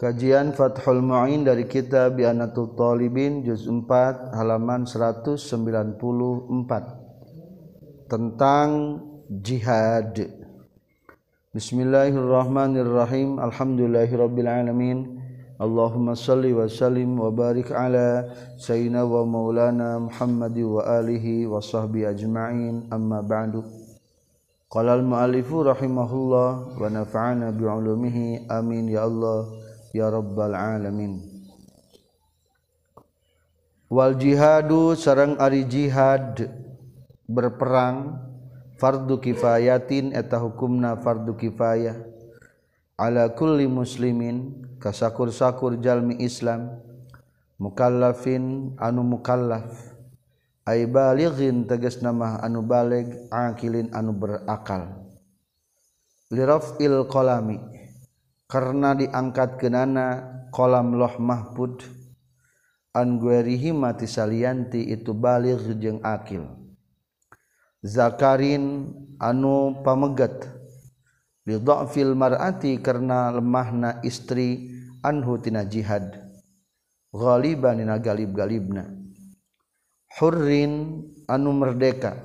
Kajian Fathul Mu'in dari kitab Bi'anatul Talibin Juz 4 halaman 194 Tentang jihad. Bismillahirrahmanirrahim. Alhamdulillahirrabbilalamin. Allahumma salli wa sallim wa barik ala Sayyidina wa maulana Muhammadi wa alihi wa sahbihi ajma'in. Amma ba'du. Qala al-mu'alifu rahimahullah Wa nafa'ana bi'ulumihi. Amin ya Allah ya rabbal alamin. Wal jihadu sarang ari jihad. Berperang fardu kifayatin eta hukumna fardu kifayah. Ala kulli muslimin kasakur-sakur jalmi Islam. Mukallafin anu mukallaf. Ay balighin tegas nama anu baleg akilin anu berakal. Lirafil qalami. karena diangkat kenana kolam loh mahfud anguerihi mati salianti itu balik jeung akil. Zakarin anu pamegat. Li dha'fil mar'ati karena lemahna istri anhu tina jihad. Ghaliban dina galib-galibna. Hurrin anu merdeka.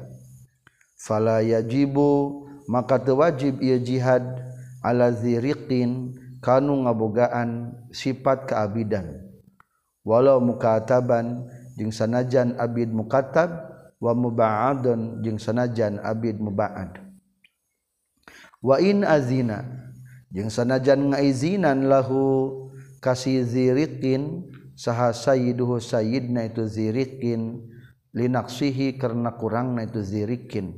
Fala yajibu maka teu wajib ieu jihad. alaziriqin kanu ngabogaan sifat keabidan. Walau mukataban jeung sanajan abid mukatab wa muba'adun jeung sanajan abid muba'ad. Wa in azina jeung sanajan ngaizinan lahu kasih ziriqin saha sayyiduhu sayyidna itu ziriqin linaksihi karena kurangna itu ziriqin.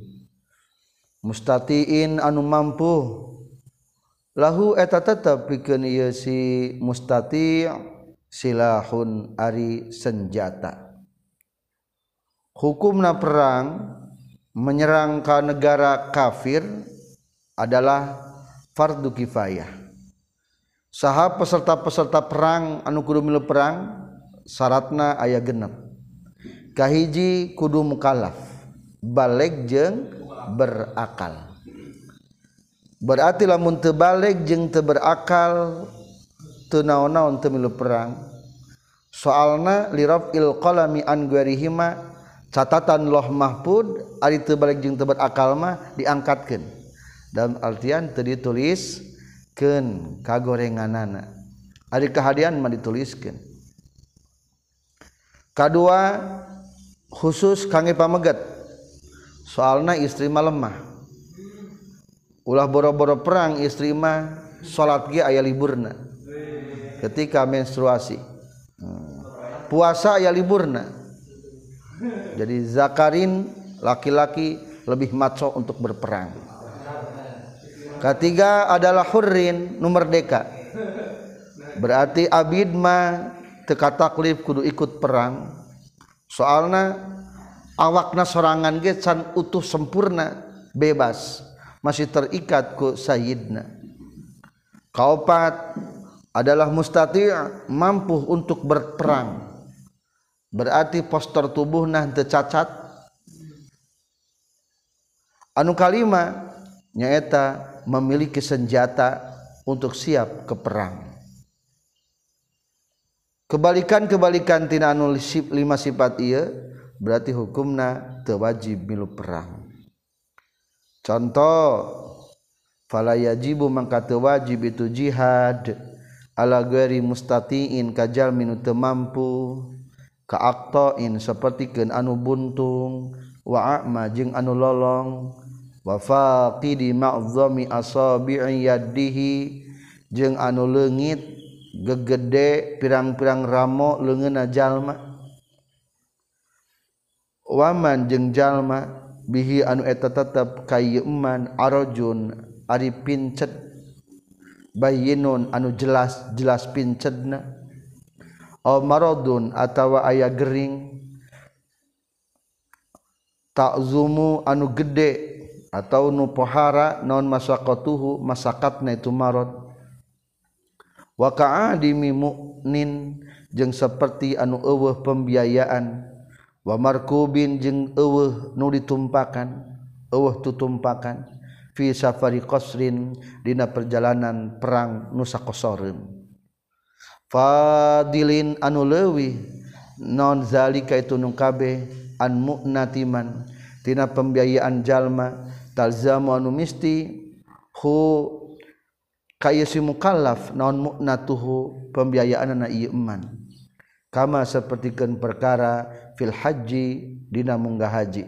Mustatiin anu mampu lahu eta tetap pikeun ieu si mustati silahun ari senjata. Hukumna perang menyerang ke negara kafir adalah fardu kifayah. Saha peserta-peserta perang anu kudu milu perang syaratna aya genep. Kahiji kudu mukallaf balik jeng berakal. Berarti lamun tebalik jeung teberakal tenaon-naon temilu perang. Soalna liraf il qalami an guarihima catatan loh mahfud ari tebalik jeung teberakal mah diangkatkeun. Dalam artian teu dituliskeun kagorenganana. Ari kahadian mah dituliskeun. Kadua khusus kangge pamegat. Soalna istri mah lemah ulah boro-boro perang istri mah salat ge aya liburna. Ketika menstruasi. Hmm. puasa aya liburna. Jadi zakarin laki-laki lebih maco untuk berperang. Ketiga adalah hurrin nu merdeka berarti abid mah teka taklif kudu ikut perang. Soalna awakna sorangan ge can utuh sempurna bebas masih terikat ku sayyidna kaopat adalah mustati' mampu untuk berperang. Berarti postur tubuh nah tercacat. Anu kalima nyaeta memiliki senjata untuk siap ke perang. Kebalikan-kebalikan tina anu lima sifat iya berarti hukumna tewajib milu perang contoh fala yajibu mangka teu wajib itu jihad. Ala ghairi mustatiin kajal minu teu mampu. Ka aqtain sapertikeun anu buntung. Wa a'ma jeung anu lolong. Wa faqidi ma'zami asabi'i yadihi jeung anu leungit gegede pirang-pirang ramo leungeunna jalma. Waman jeung jalma. bihi anu eta tetep kayman arojun Ari pincet bayinun anu jelas jelas pincetna marodun atawa aya Gering. Takzumu anu gede atau nupohara non masakotuhu masakatna itu marot. Waka adimi muknin jeung seperti anu eueuh pembiayaan. Markubin jeung nu ditumpakan tutumpakan vi safari qrin dina perjalanan perang nusa kosorin fadilin anu lewih non zalika itu nu kabeh? An mu'natiman tina pembiayaan jalma talzamu anu misti hu kaya si mukallaf non mu'natuhu pembiayaan anak ieu kama sapertikeun perkara fil haji dina munggah haji.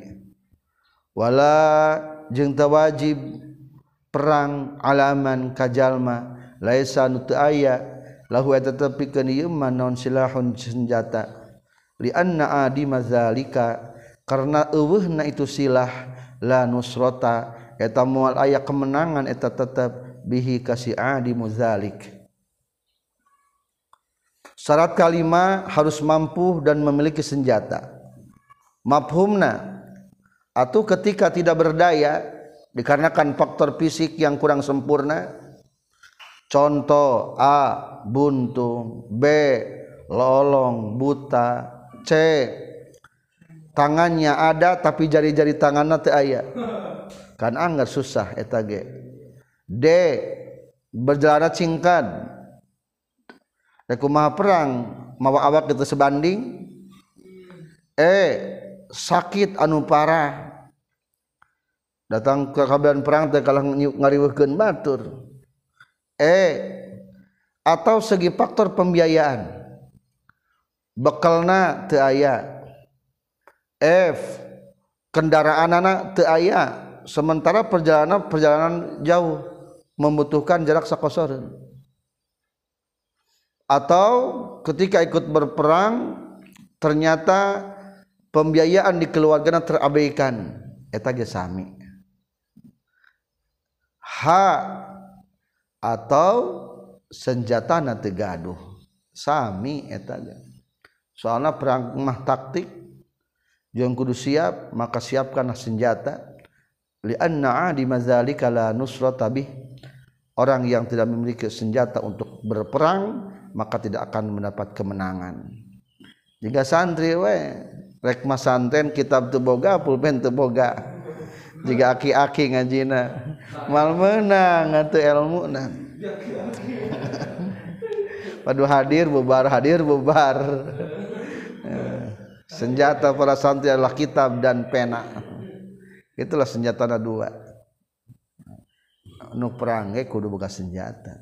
Wala jeung tawajib perang alaman kajalma laisa nu teu aya lahu eta tepikeun ieu mah naon silahun senjata. Li anna adi mazalika karena eueuhna itu silah la nusrata eta moal aya kemenangan eta tetep bihi kasi adi muzalik syarat kalima harus mampu dan memiliki senjata. Mafhumna atau ketika tidak berdaya dikarenakan faktor fisik yang kurang sempurna. Contoh A buntung B lolong buta C tangannya ada tapi jari-jari tangannya teu aya. Kan anggar susah eta ge. D berjalan aku mah perang mawa awak itu sebanding. Eh sakit anu parah. Datang ke kabian perang teh kalah ngariweuhkeun batur. Eh atau segi faktor pembiayaan. Bekalna teu aya. F kendaraan anak teu aya. Sementara perjalanan perjalanan jauh. Membutuhkan jarak sakosoreun atau ketika ikut berperang ternyata pembiayaan di keluarga terabaikan. Eta ge sami. H atau senjata teu gaduh. Sami eta ge. Soalnya perang mah taktik. Yang kudu siap maka siapkanlah senjata. Lianna di mazalika la nusrata bih. Orang yang tidak memiliki senjata untuk berperang maka tidak akan mendapat kemenangan. Jika santri we rek santen kitab teu boga pulpen teu boga. Jika aki-aki ngajina mal menang atuh ilmu na. Padu hadir bubar hadir bubar. Senjata para santri adalah kitab dan pena. Itulah senjata dua. Nu perang eh kudu buka senjata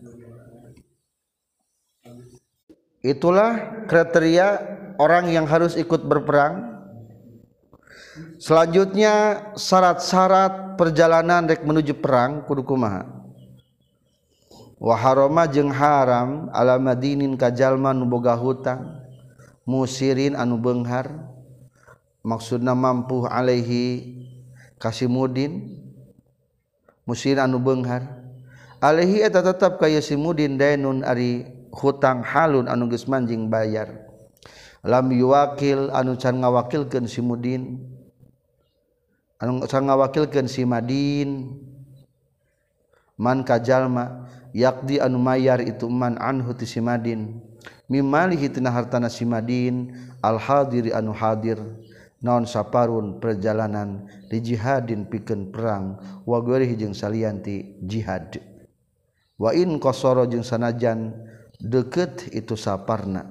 Itulah kriteria orang yang harus ikut berperang. Selanjutnya syarat-syarat perjalanan rek menuju perang kudu kumaha. Wa harama jeung haram ala madinin ka jalma nu boga hutang musirin anu benghar maksudna mampu alaihi kasimudin musirin anu benghar alaihi eta tetep ka yasimudin dainun ari hutang halun anu geus manjing bayar. Lam yuwakil anu can ngawakilkeun si mudin. Anu can ngawakilkeun si madin. Man kajalma yakdi anu mayar itu man anhu ti si madin. Mimalihi tina hartana si madin al hadiri anu hadir. Naon saparun perjalanan di jihadin pikeun perang wa jeung salianti jihad. Wa in qasara jeung sanajan deket itu saparna.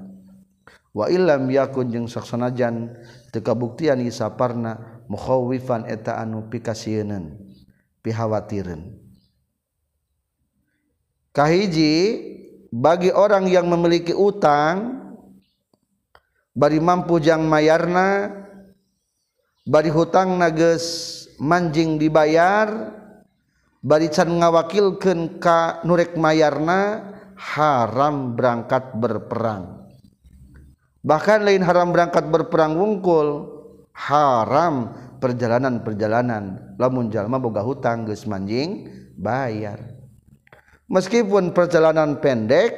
Wa ilam yakun jeung saksanajan teu kabuktian ieu saparna mukhawifan eta anu pikasieunan pihawatireun. Kahiji bagi orang yang memiliki utang bari mampu jang mayarna bari hutang nages manjing dibayar bari can ngawakilkeun ka nurek mayarna haram berangkat berperang. Bahkan lain haram berangkat berperang wungkul haram perjalanan-perjalanan. Lamun jalma boga hutang geus manjing bayar. Meskipun perjalanan pendek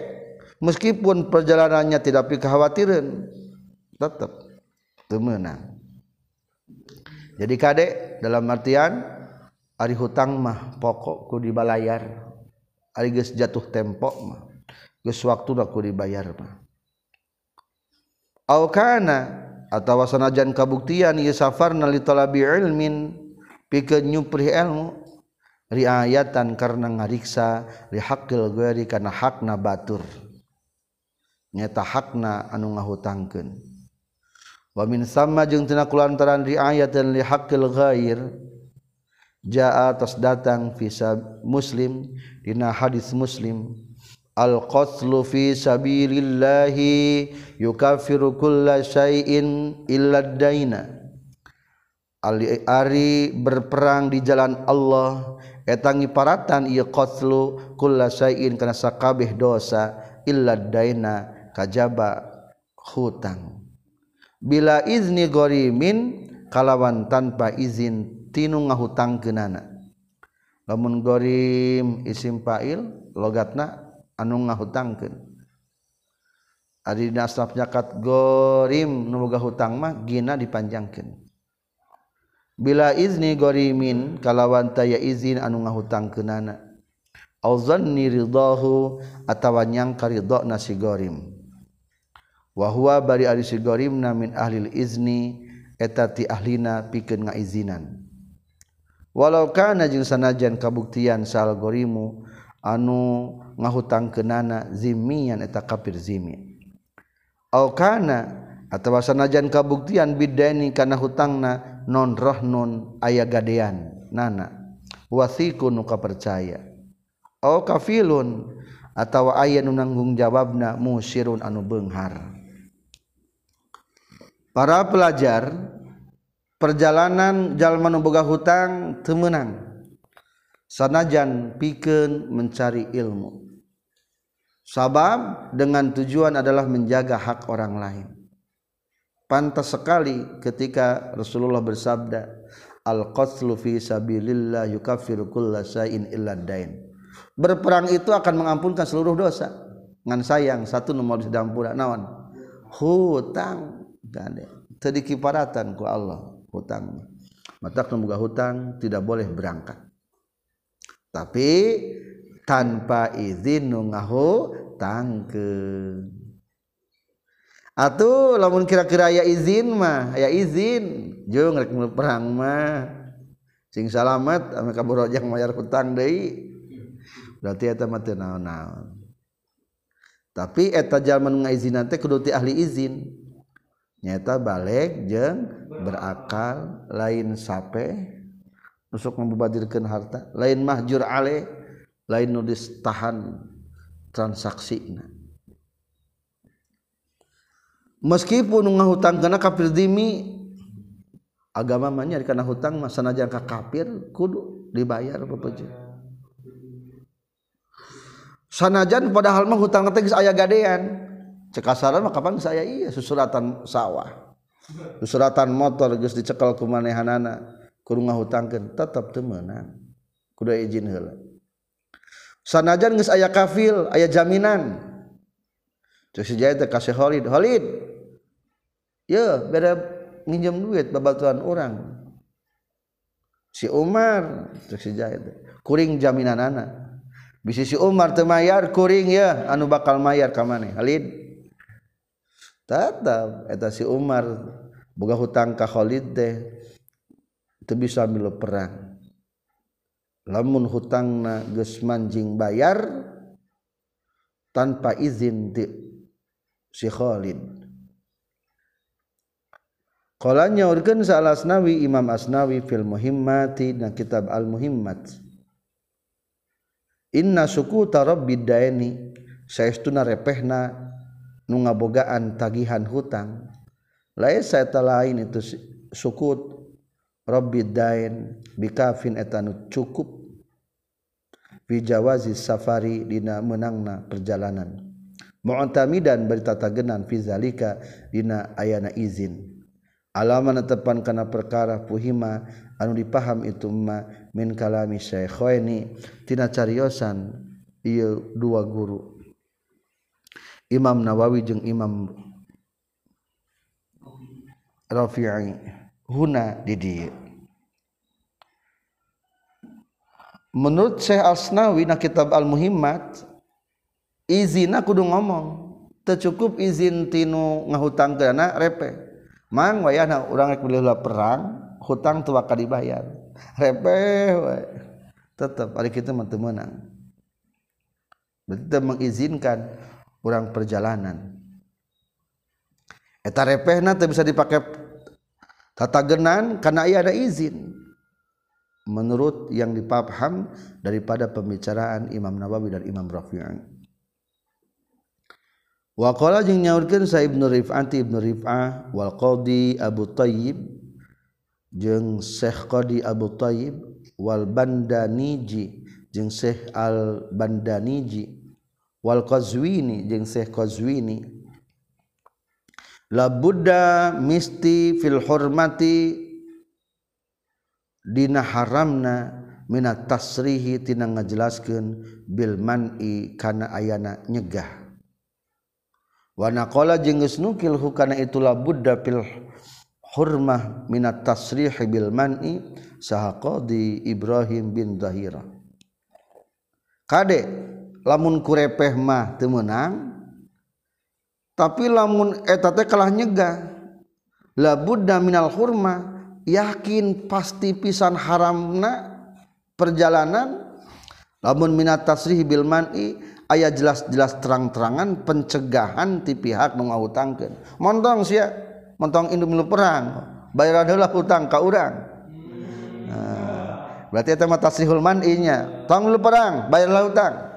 meskipun perjalanannya tidak kekhawatiran tetap temenang. Jadi kadek dalam artian hari hutang mah pokokku dibalayar. Hari geus jatuh tempo mah geus waktu aku dibayar mah. Au kana atawa sanajan kabuktian ieu safarna li talabi ilmin pikeun nyupri ilmu riayatan karena ngariksa li haqqil ghairi kana hakna batur. Nyata hakna anu ngahutangkeun. Wa min sama jeung tina kulantaran riayatan li haqqil ghair jaa atas datang visa muslim dina hadis muslim. Al-qatlu fi sabilillahi yukafiru kulla syai'in illa daina. Ari berperang di jalan Allah etangi paratan ieu qatlu kulla syai'in kana sakabeh dosa illa daina kajaba hutang. Bila izni gorimin kalawan tanpa izin tinu ngahutangkeunana. Lamun gorim isim fa'il logatna anu ngahutangkeun. Ari nasab nyakat gorim nu boga hutang mah gina dipanjangkeun. Bila izni gorimin kalawan taya izin anu ngahutangkeunana. Au zanni ridahu atawa nyangka ridona si gorim. Wa huwa bari ari si gorimna min ahli izni eta ti ahlina pikeun ngaizinan. Walau kana jeung sanajan kabuktian sal gorimu anu ngahutang kenana zimian eta kafir zimi. Kana atawa sanajan kabuktian bidani kana hutangna non rahnun aya gadean nana. Wasiku nu kapercaya. Au kafilun atau aya nu nanggung jawabna musirun anu beunghar para pelajar perjalanan jalma nu boga hutang teu meunang. Sanajan pikeun mencari ilmu. Sabab dengan tujuan adalah menjaga hak orang lain. Pantas sekali ketika Rasulullah bersabda al-qatlu fi sabilillah yukaffiru kulla syai'in illa dain berperang itu akan mengampunkan seluruh dosa. Ngan sayang satu nomor di dampura naon? Hutang. Gade. Tadi kiparatan ku Allah hutang mata kemuga hutang tidak boleh berangkat tapi tanpa izin nu ngahu tangke. Atuh lamun kira-kira aya izin mah aya izin jeung rek perang mah. Sing salamet anu kaborojang mayar hutang deui. Berarti eta mah teu naon-naon. Tapi eta jalma nu ngaizinan teh kudu ti ahli izin. Nyata balik jeung berakal lain sape nusuk membadirkeun harta, lain mahjur ale, lain nu tahan transaksina. meskipun hutang karena kafir dimi agamanya karena hutang masa najangka kafir kudu dibayar sanajan padahal mah hutang nanti ayah gadean. Cekasaran mah kapan saya iya susuratan sawah. Susuratan motor geus dicekal ku manehanana kurung ngahutangkeun tetep teu meunang kudu izin heula. Sanajan geus aya kafil aya jaminan. Teu si jaya teh kasih Khalid Khalid ya beda nginjem duit babatuan orang si Umar terus si teh. Kuring jaminan anak bisi si Umar teu mayar kuring ya anu bakal mayar ka maneh. Khalid tetap eta si Umar boga hutang ka Khalid teh. Bisa milu perang lamun hutangna geus manjing bayar tanpa izin di si Khalid Qalanya urgen sa asnawi Imam Asnawi fil muhimmati dan kitab al muhimmat. Inna sukuta rabbid daini saestuna repehna nu ngabogaan tagihan hutang. Laisa eta lain itu sukut rabbid dain bikafin eta nu cukup fi jawazi safari dina menangna perjalanan. Mu'tamidan berita tagenan fi zalika dina ayana izin. Alaman tepan kana perkara puhima anu dipaham itu ma min kalami syaikhaini tina cariosan ieu dua guru. Imam Nawawi jeung Imam Rafi'i huna di dieu Menurut Syekh Asnawi na kitab Al-Muhimmat izina kudu ngomong. Teu cukup izin tinu ngahutang kana repe mang wayahna urang rek beli perang hutang tuh bakal dibayar. Repeh we tetap hari kita menang berarti mengizinkan orang perjalanan. Repeh bisa dipakai tata genan karena ia ada izin. Menurut yang dipaham daripada pembicaraan Imam Nawawi dan Imam Rafi'i. Waqala jeung nyaurkeun sa Ibnu Rif'ati Ibnu Rif'ah wal Qadi Abu Thayyib jeung Syekh Qadi Abu Thayyib wal Bandaniji jeung Syekh Al Bandaniji wal Qazwini jeung Syekh Qazwini la Buddha misti fil hormati dina haramna minat tasrihi tina ngajelaskeun bil man'i kana ayana nyegah. Wa naqala jeung geus nukil hukana itulah Buddha fil hurmah minat tasrihi bil man'i saha qadi Ibrahim bin Zahira. Kade lamun kurepeh mah teu meunang tapi lamun eta teh kalah nyegah labudda minal hurma yakin pasti pisan haramna perjalanan. Lamun minat tasrih bil man'i aya jelas-jelas terang-terangan pencegahan ti pihak nu ngahutangkeun montong sia montong indung milu perang bayar adalah hutang ka urang. Nah, berarti eta mah tasrihul man'inya. Tong milu perang bayar hutang.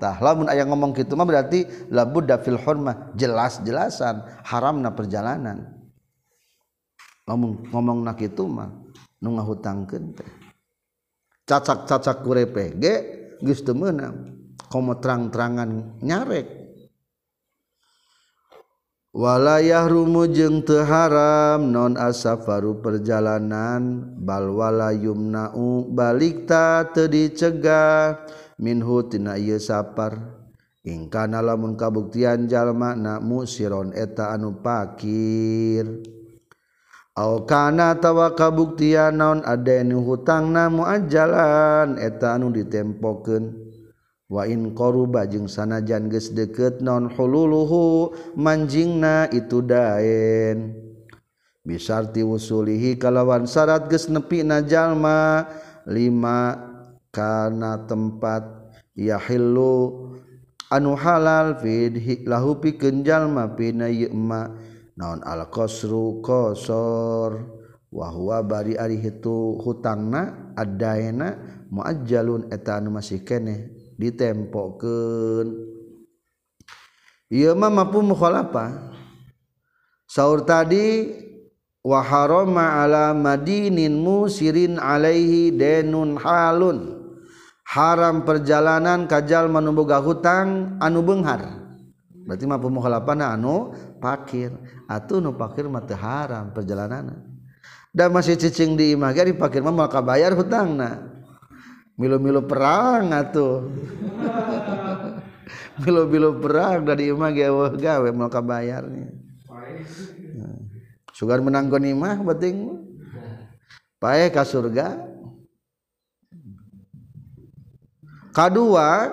Tah lamun aya ngomong kitu mah berarti labudda fil hurmah jelas-jelasan haramna perjalanan. Ngomong ngomong nak itu mah nu ngahutangkeun teh. Cacak-cacak kurepe ge geus teu komo terang-terangan nyarek. Wala yahrumu jeung teu haram non asafaru perjalanan bal wala yumna'u balikta teu dicegah minhu tina ieu sapar. Ingkana lamun kabuktian jalmana musiron eta anu pakir. Kanatawa kabuktian naon aden hutang namu ajalan eta anu ditempoken wain koruba jeung sanajan geus deket naon hululuhu manjingna itu daen. Bisarti wusulihi kalawan syarat geus nepi na jalma 5 kana tempat yahillu anu halal fidhi lahu pikeun jalma pina ieu ma. Naon al qasru qasor wa huwa bari ari hitu hutangna adaena muajjalun eta anu masih keneh ditempokeun. Ieu mah mampu mukhalafah. Saur tadi wa harama ala madinin musirin alaihi denun halun. Haram perjalanan kajal manumboga hutang anu beunghar berarti mapu mukhalafana anu pakir. Atuh nu pakir mah haram perjalanan dan masih cicing di imah ge pakir mah maka bayar hutangna. Milu-milu perang atuh. Milu-milu perang dari imah eueuh gawe maka bayarnya sugar menanggon imah penting pae ka surga kedua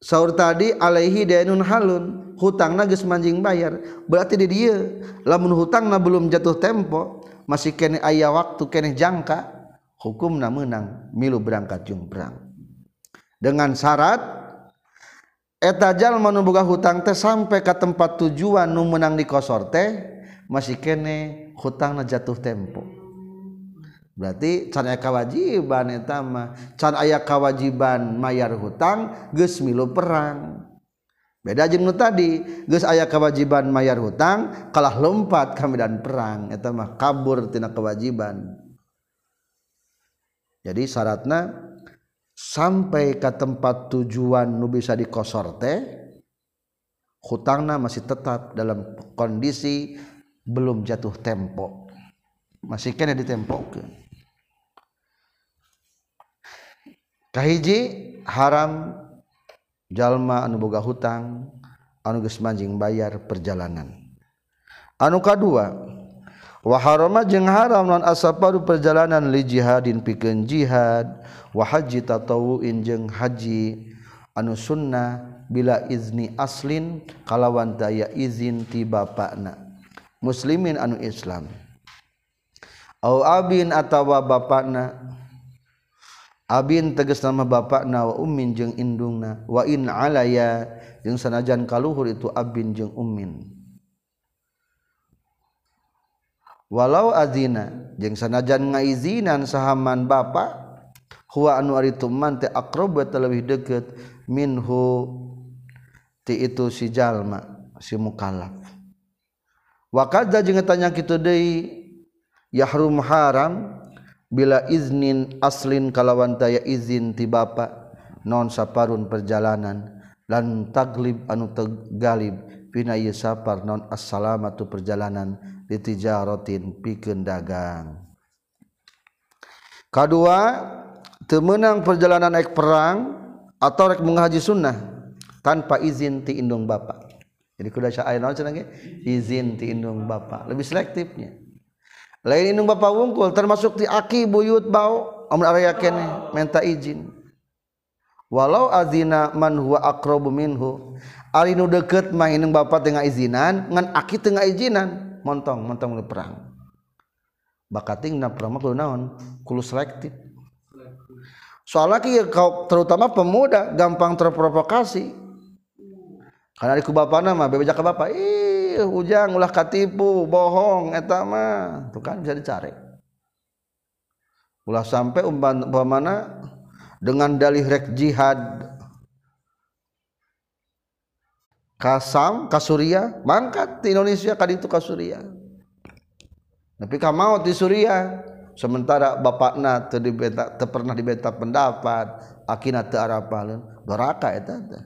sahur tadi alaihi dainun halun hutang nagis manjing bayar. Berarti di dia lamun hutang na belum jatuh tempo masih kene ayah waktu kene jangka hukum na menang milu berangkat jumbrang. Dengan syarat etajal menubuka hutang teh sampai ke tempat tujuan nu menang di kosor teh masih kene hutang na jatuh tempo. berarti can kewajiban eta mah. Can aya kewajiban mayar hutang geus milu perang. Beda jeung nu tadi geus aya kewajiban mayar hutang kalah lompat kami dan perang. Eta mah kabur tina kewajiban jadi syaratna sampai ke tempat tujuan nu bisa dikosor teh hutangna masih tetap dalam kondisi belum jatuh tempo. Masih kena ditempokeun kahiji haram jalma anu boga hutang anu geus manjing bayar perjalanan. Anu kadua wa harama jeung haram non asaparu perjalanan li jihadin pikeun jihad wa haji tatawuin jeung haji. Anu sunnah bila izni aslin kalawan daya izin ti bapakna. Muslimin anu islam. Au abin atawa bapakna. Abin teges nama bapak nawa Ummin jeung indungna. Wain alaya jeung sanajan kaluhur itu Abin jeung Ummin. Walau azina jeung sanajan ngaizinan sahaman bapak huwa anu ari tumman teh aqrab lebih deket minhu ti itu si jalma si mukallaf. Wa kadza jeung tanya kitu deui yahrum haram? Bila iznin aslin kalawan taya izin ti bapak non saparun perjalanan. Lan taglib anu tegalib pina ieu sapar non assalamatu perjalanan litijaratin pikeun dagang kedua temenang perjalanan naik perang atau rek menghaji sunnah tanpa izin ti indung bapak jadi kuda syair naon cenah izin ti indung bapak lebih selektifnya lain indung bapak wungkul termasuk ti aki buyut bau amun area kene minta izin. Walau azina man huwa aqrabu minhu ari nu deukeut mah indung bapak tengah izinan ngan aki tengah izinan montong montong di perang. Bakatingna perang mah kudu naon? Kudu selektif. Soalnya kieu terutama pemuda gampang terprovokasi. Karena di bapana mah bebeja ke bapak ih ujang ulah katipu bohong eta mah. Tuh kan bisa dicari. Ulah sampai umpamana dengan dalih rek jihad. Kasam kasuria mangkat di Indonesia kali itu kasuria. Tapi kamau di Suria sementara bapakna teu dibeta teu pernah dibeta pendapat akina teu arapaleun doraka eta teh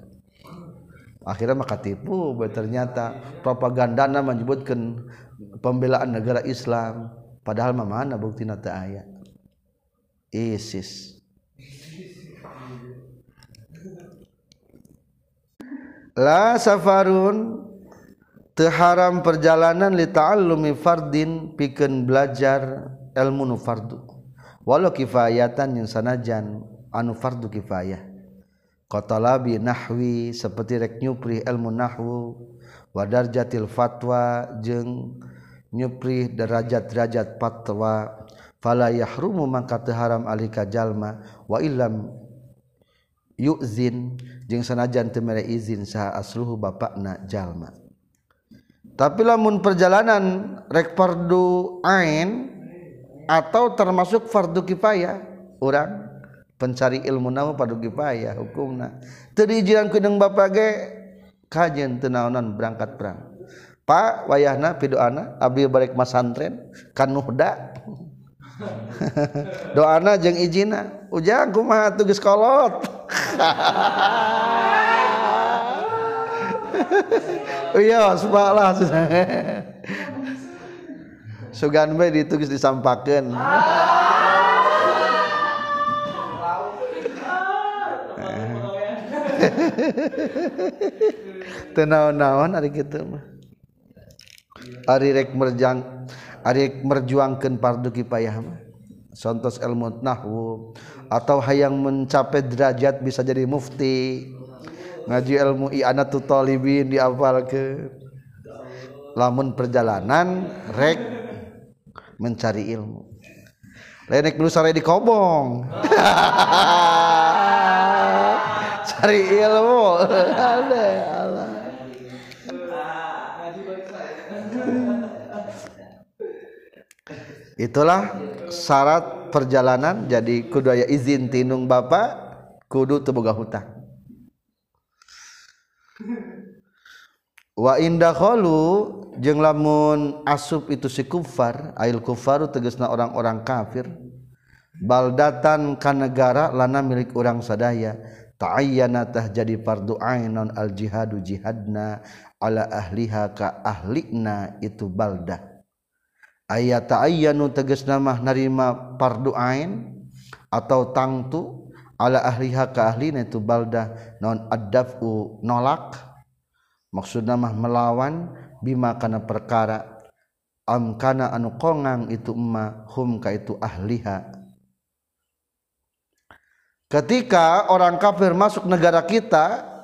akhirnya maka tipu ternyata propagandana menyebutkan pembelaan negara Islam. Padahal mana bukti nata ayat ISIS. La safarun terharam perjalanan li ta'allumi fardin pikeun belajar ilmu nu walau kifayatan yang sanajan anu fardu kifayah qatalabi nahwi seperti rek nyupri ilmu nahwu wa darjatil fatwa jeung nyupri derajat-derajat fatwa. Fala yahrumu mangka teu haram alika jalma wa illam yuzin jeung sanajan teu mere izin saha asluhu bapakna jalma. Tapi lamun perjalanan rek fardu ain atau termasuk fardu kifayah orang pencari ilmu namu padugi payah hukumna. Teu diijiran ku deung bapa ge kajen teu naonan berangkat perang. Pak wayahna pidoana abdi balik masantren kan nuhda. Doana jeung ijina. Ujang kumaha tuh geus kolot? Iya, subhanallah. Sugan bae ditugis disampakeun. tenaon-naon hari gitu mah? Ari rek merjang ari merjuangkeun fardu kifayah mah. Sontos ilmu nahwu. Atau hayang mencapai derajat bisa jadi mufti. Ngaji ilmu i'anatu talibin ke lamun perjalanan rek mencari ilmu. Lenek nu sare dikobong. cari ilmu. Itulah syarat perjalanan. Jadi kudu aya izin tinung bapak kudu teu boga hutang. Wa indakhalu jeung lamun asup itu si kufar ail kufaru tegasna orang-orang kafir. Baldatan ka negara lana milik orang sadaya ta'ayyanatah jadi fardu ainon al jihadu jihadna ala ahliha ka ahlina itu baldah. Ayat ta'ayyanu tegas nama narima fardu ain atau tangtu ala ahliha ka ahlina itu baldah. Non addafu nolak. Maksudna mah melawan bima kana perkara. Am kana anu kongang itu emma hum ka itu ahliha. Ketika orang kafir masuk negara kita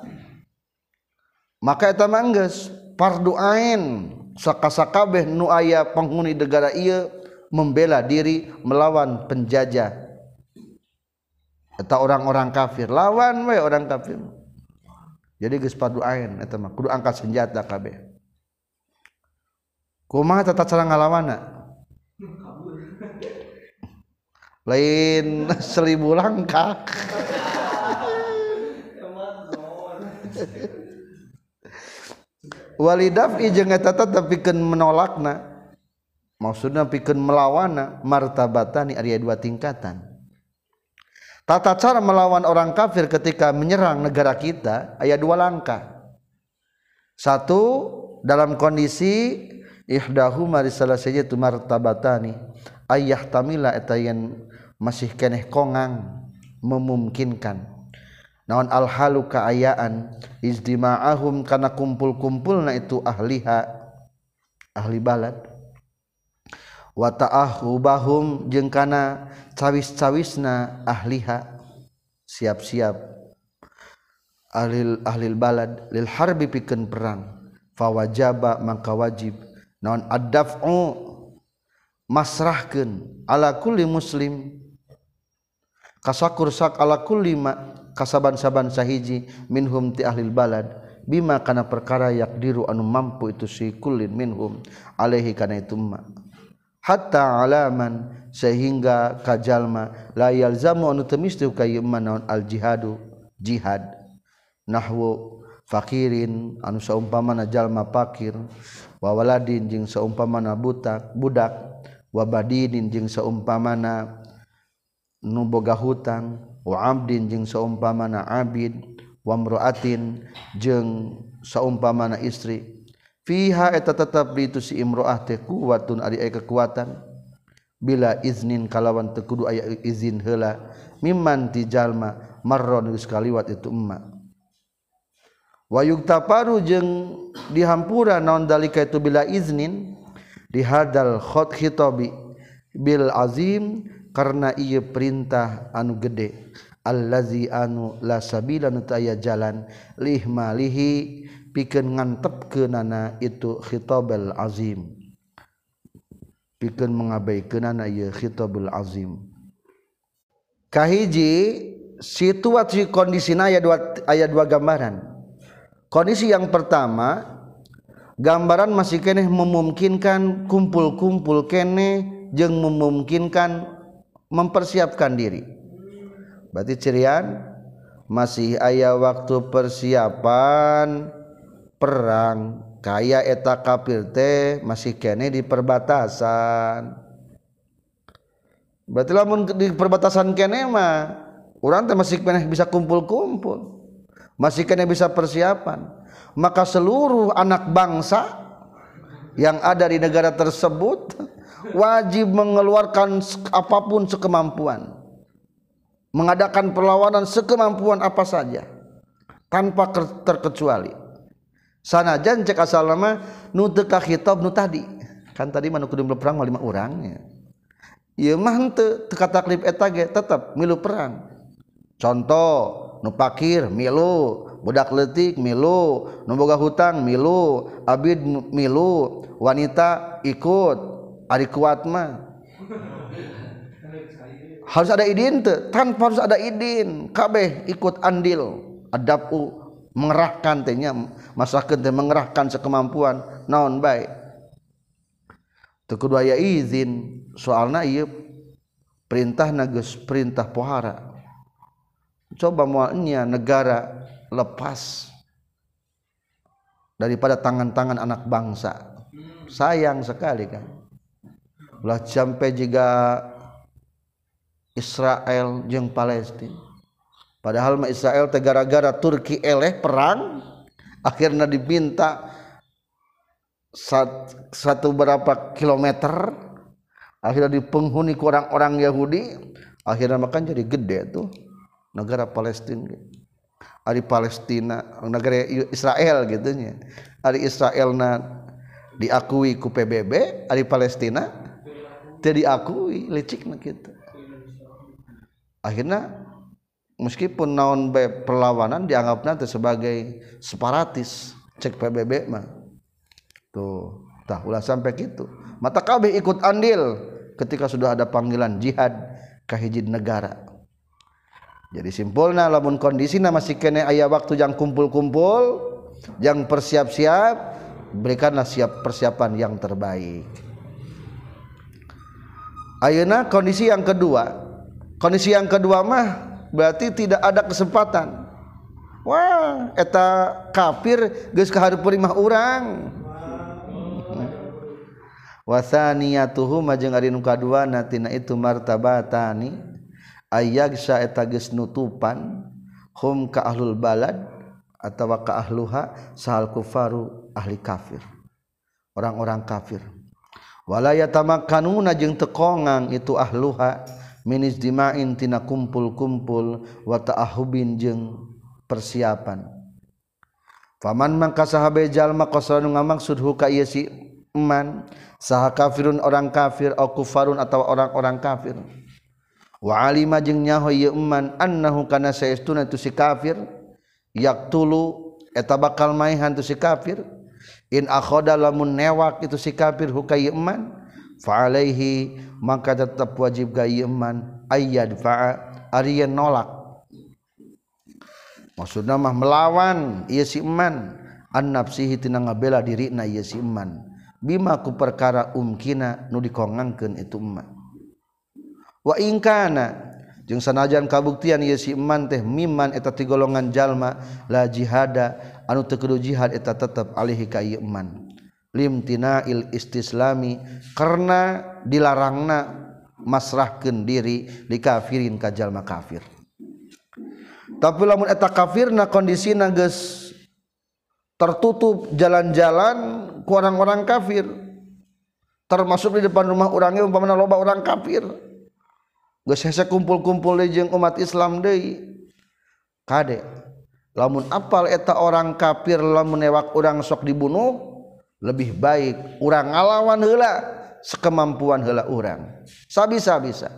maka eta manggeus fardu ain. Sakasakabeh nu aya penghuni negara iya membela diri melawan penjajah. Atau orang-orang kafir lawan we orang kafir. Jadi geus padu ain eta mah kudu angkat senjata kabeh. Kumaha tata cara ngalawana lain seribu langkah. Walidaf tapi menolakna. Maksudnya pikir melawana martabatani area dua tingkatan. Tata cara melawan orang kafir ketika menyerang negara kita ayat dua langkah. Satu dalam kondisi ihdahu mari salah saja tu martabatani ayah tamila etayan masih keneh kongang memungkinkan. Naon al halu kaayaan izdima'ahum kana kumpul-kumpulna itu ahliha ahli balad. Wa ta'ahubahum jeung kana cawis-cawisna ahliha siap-siap. Ahli ahli balad lil harbi pikeun perang. Fawajaba maka wajib. Naon ad-daf'u masrahkeun ala kulli muslim kasakursak alakullima kasaban-saban sahiji minhum ti ahli balad. Bima kana perkara yakdiru anu mampu itu si kullin minhum. Alaihi kana itu ma. Hatta alaman sehingga kajalma la yalzamu anu temistu kayyuma naon al jihadu jihad. Nahwu fakirin anu saumpamana jalma fakir wa waladin jeung saumpamana butak budak. Wa badinin jeung saumpamana nuboga hutang wa abdin jeung saumpamana abid wa imra'atin jeung saumpamana istri. Fiha eta tetap di itu si imra'ah teh kuwatun ari aya kekuatan. Bila iznin kalawan teu kudu aya izin heula mimman ti jalma marron geus kaliwat itu emma. Wa yuktaparu jeung dihampura naon dalika itu bila iznin dihadal khot khitabi bil azim karena ia perintah anu gede. Allazi anu la sabila nu aya jalan lih malihi pikeun ngantepkeunana itu khitabul azim. Pikeun mengabaikeunana ieu khitabul azim. Kahiji situasi kondisina aya dua aya dua gambaran. Kondisi yang pertama gambaran masih keneh memungkinkan kumpul-kumpul kene jeung memungkinkan mempersiapkan diri. Berarti cirian masih ayah waktu persiapan perang. Kaya eta kafir teh masih kene di perbatasan. Berarti lamun di perbatasan kene mah orang teh masih kene bisa kumpul-kumpul. Masih kene bisa persiapan. Maka seluruh anak bangsa yang ada di negara tersebut wajib mengeluarkan apa pun sekemampuan. Mengadakan perlawanan sekemampuan apa saja. Tanpa terkecuali. Sanajan cek asal nama nu teka khitab nu kan tadi mana kudu perang lima orangnya Iya mah henteu teka taklif eta ge tetep milu perang. Contoh nu pakir milu. Budak letik milu. Nu boga hutang milu. Abid milu. Wanita ikut Ari kuat mah. Harus ada idin tuh tanpa harus ada idin. Kabeh ikut andil adapu mengerahkan tehnya masyarakat teh mengerahkan sekemampuan naon baik. Teu kudu aya izin soalna ieu perintah nagus perintah pohara. Coba moalnya negara lepas daripada tangan-tangan anak bangsa. Sayang sekali kan ulah sampai jika Israel jeung Palestina. Padahal mah Israel tegara-gara Turki eleh perang akhirnya diminta sat, satu berapa kilometer akhirnya dipenghuni ke orang-orang Yahudi akhirnya makan jadi gede tuh negara Palestina Ari Palestina negara Israel gitunya. Ada Israel na diakui ku PBB Ari Palestina diakui lecik gitu. Akhirnya meskipun naon B perlawanan dianggap nanti sebagai separatis cek PBB mah. Tuh tahulah sampai gitu. Mata KB ikut andil ketika sudah ada panggilan jihad kahijid negara. Jadi simpulnya lamun kondisi masih kene ayah waktu yang kumpul-kumpul yang persiap-siap berikanlah siap persiapan yang terbaik Ayeuna kondisi yang kedua. Kondisi yang kedua mah berarti tidak ada kesempatan. Wah, eta kafir geus kahareupeun imah urang. Wasaniyatuhu majeng ari nu kaduana tina itu martabatani ayagsa eta geus nutupan hum ka ahlul balad atawa ka ahluha sahal kufaru ahli kafir. Orang-orang kafir. walaya tamak kanuna jeung tekongang itu ahluha. Minis dimain tina kumpul-kumpul wata ahubin jeung persiapan. Faman mangka sahabe jalma qasanu ngamaksud huka ieu si man saha kafirun orang kafir au kufarun atau orang-orang kafir. Wa alima jeung nyaho ieu man annahu kana saestuna tu si kafir. Yaktulu eta bakal maihan tu si kafir. in akhoda lamun newak itu si kafir huka iman fa alaihi maka tetap wajib ga iman ayyad fa ariyan nolak. Maksudna mah melawan ieu si iman an nafsihi tina ngabela dirina ieu si iman bima ku perkara umkina nu dikongangkeun itu iman wa ingkana jeung sanajan kabuktian ieu si iman teh miman eta ti golongan jalma la jihada anu tekedu jihad eta tetep alihi ka iman. Limtina il istislami karena dilarangna masrahkeun diri dikafirin kajalma kafir. Tapi lamun eta kafirna kondisi geus tertutup jalan-jalan ku orang-orang kafir. Termasuk di depan rumah orangnya umpamana loba orang kafir. Geus hese kumpul-kumpul jeung umat Islam deui. Kade? Lamun apal eta orang kafir lamun newak orang sok dibunuh lebih baik orang ngalawan heula sekemampuan heula orang sabisa bisa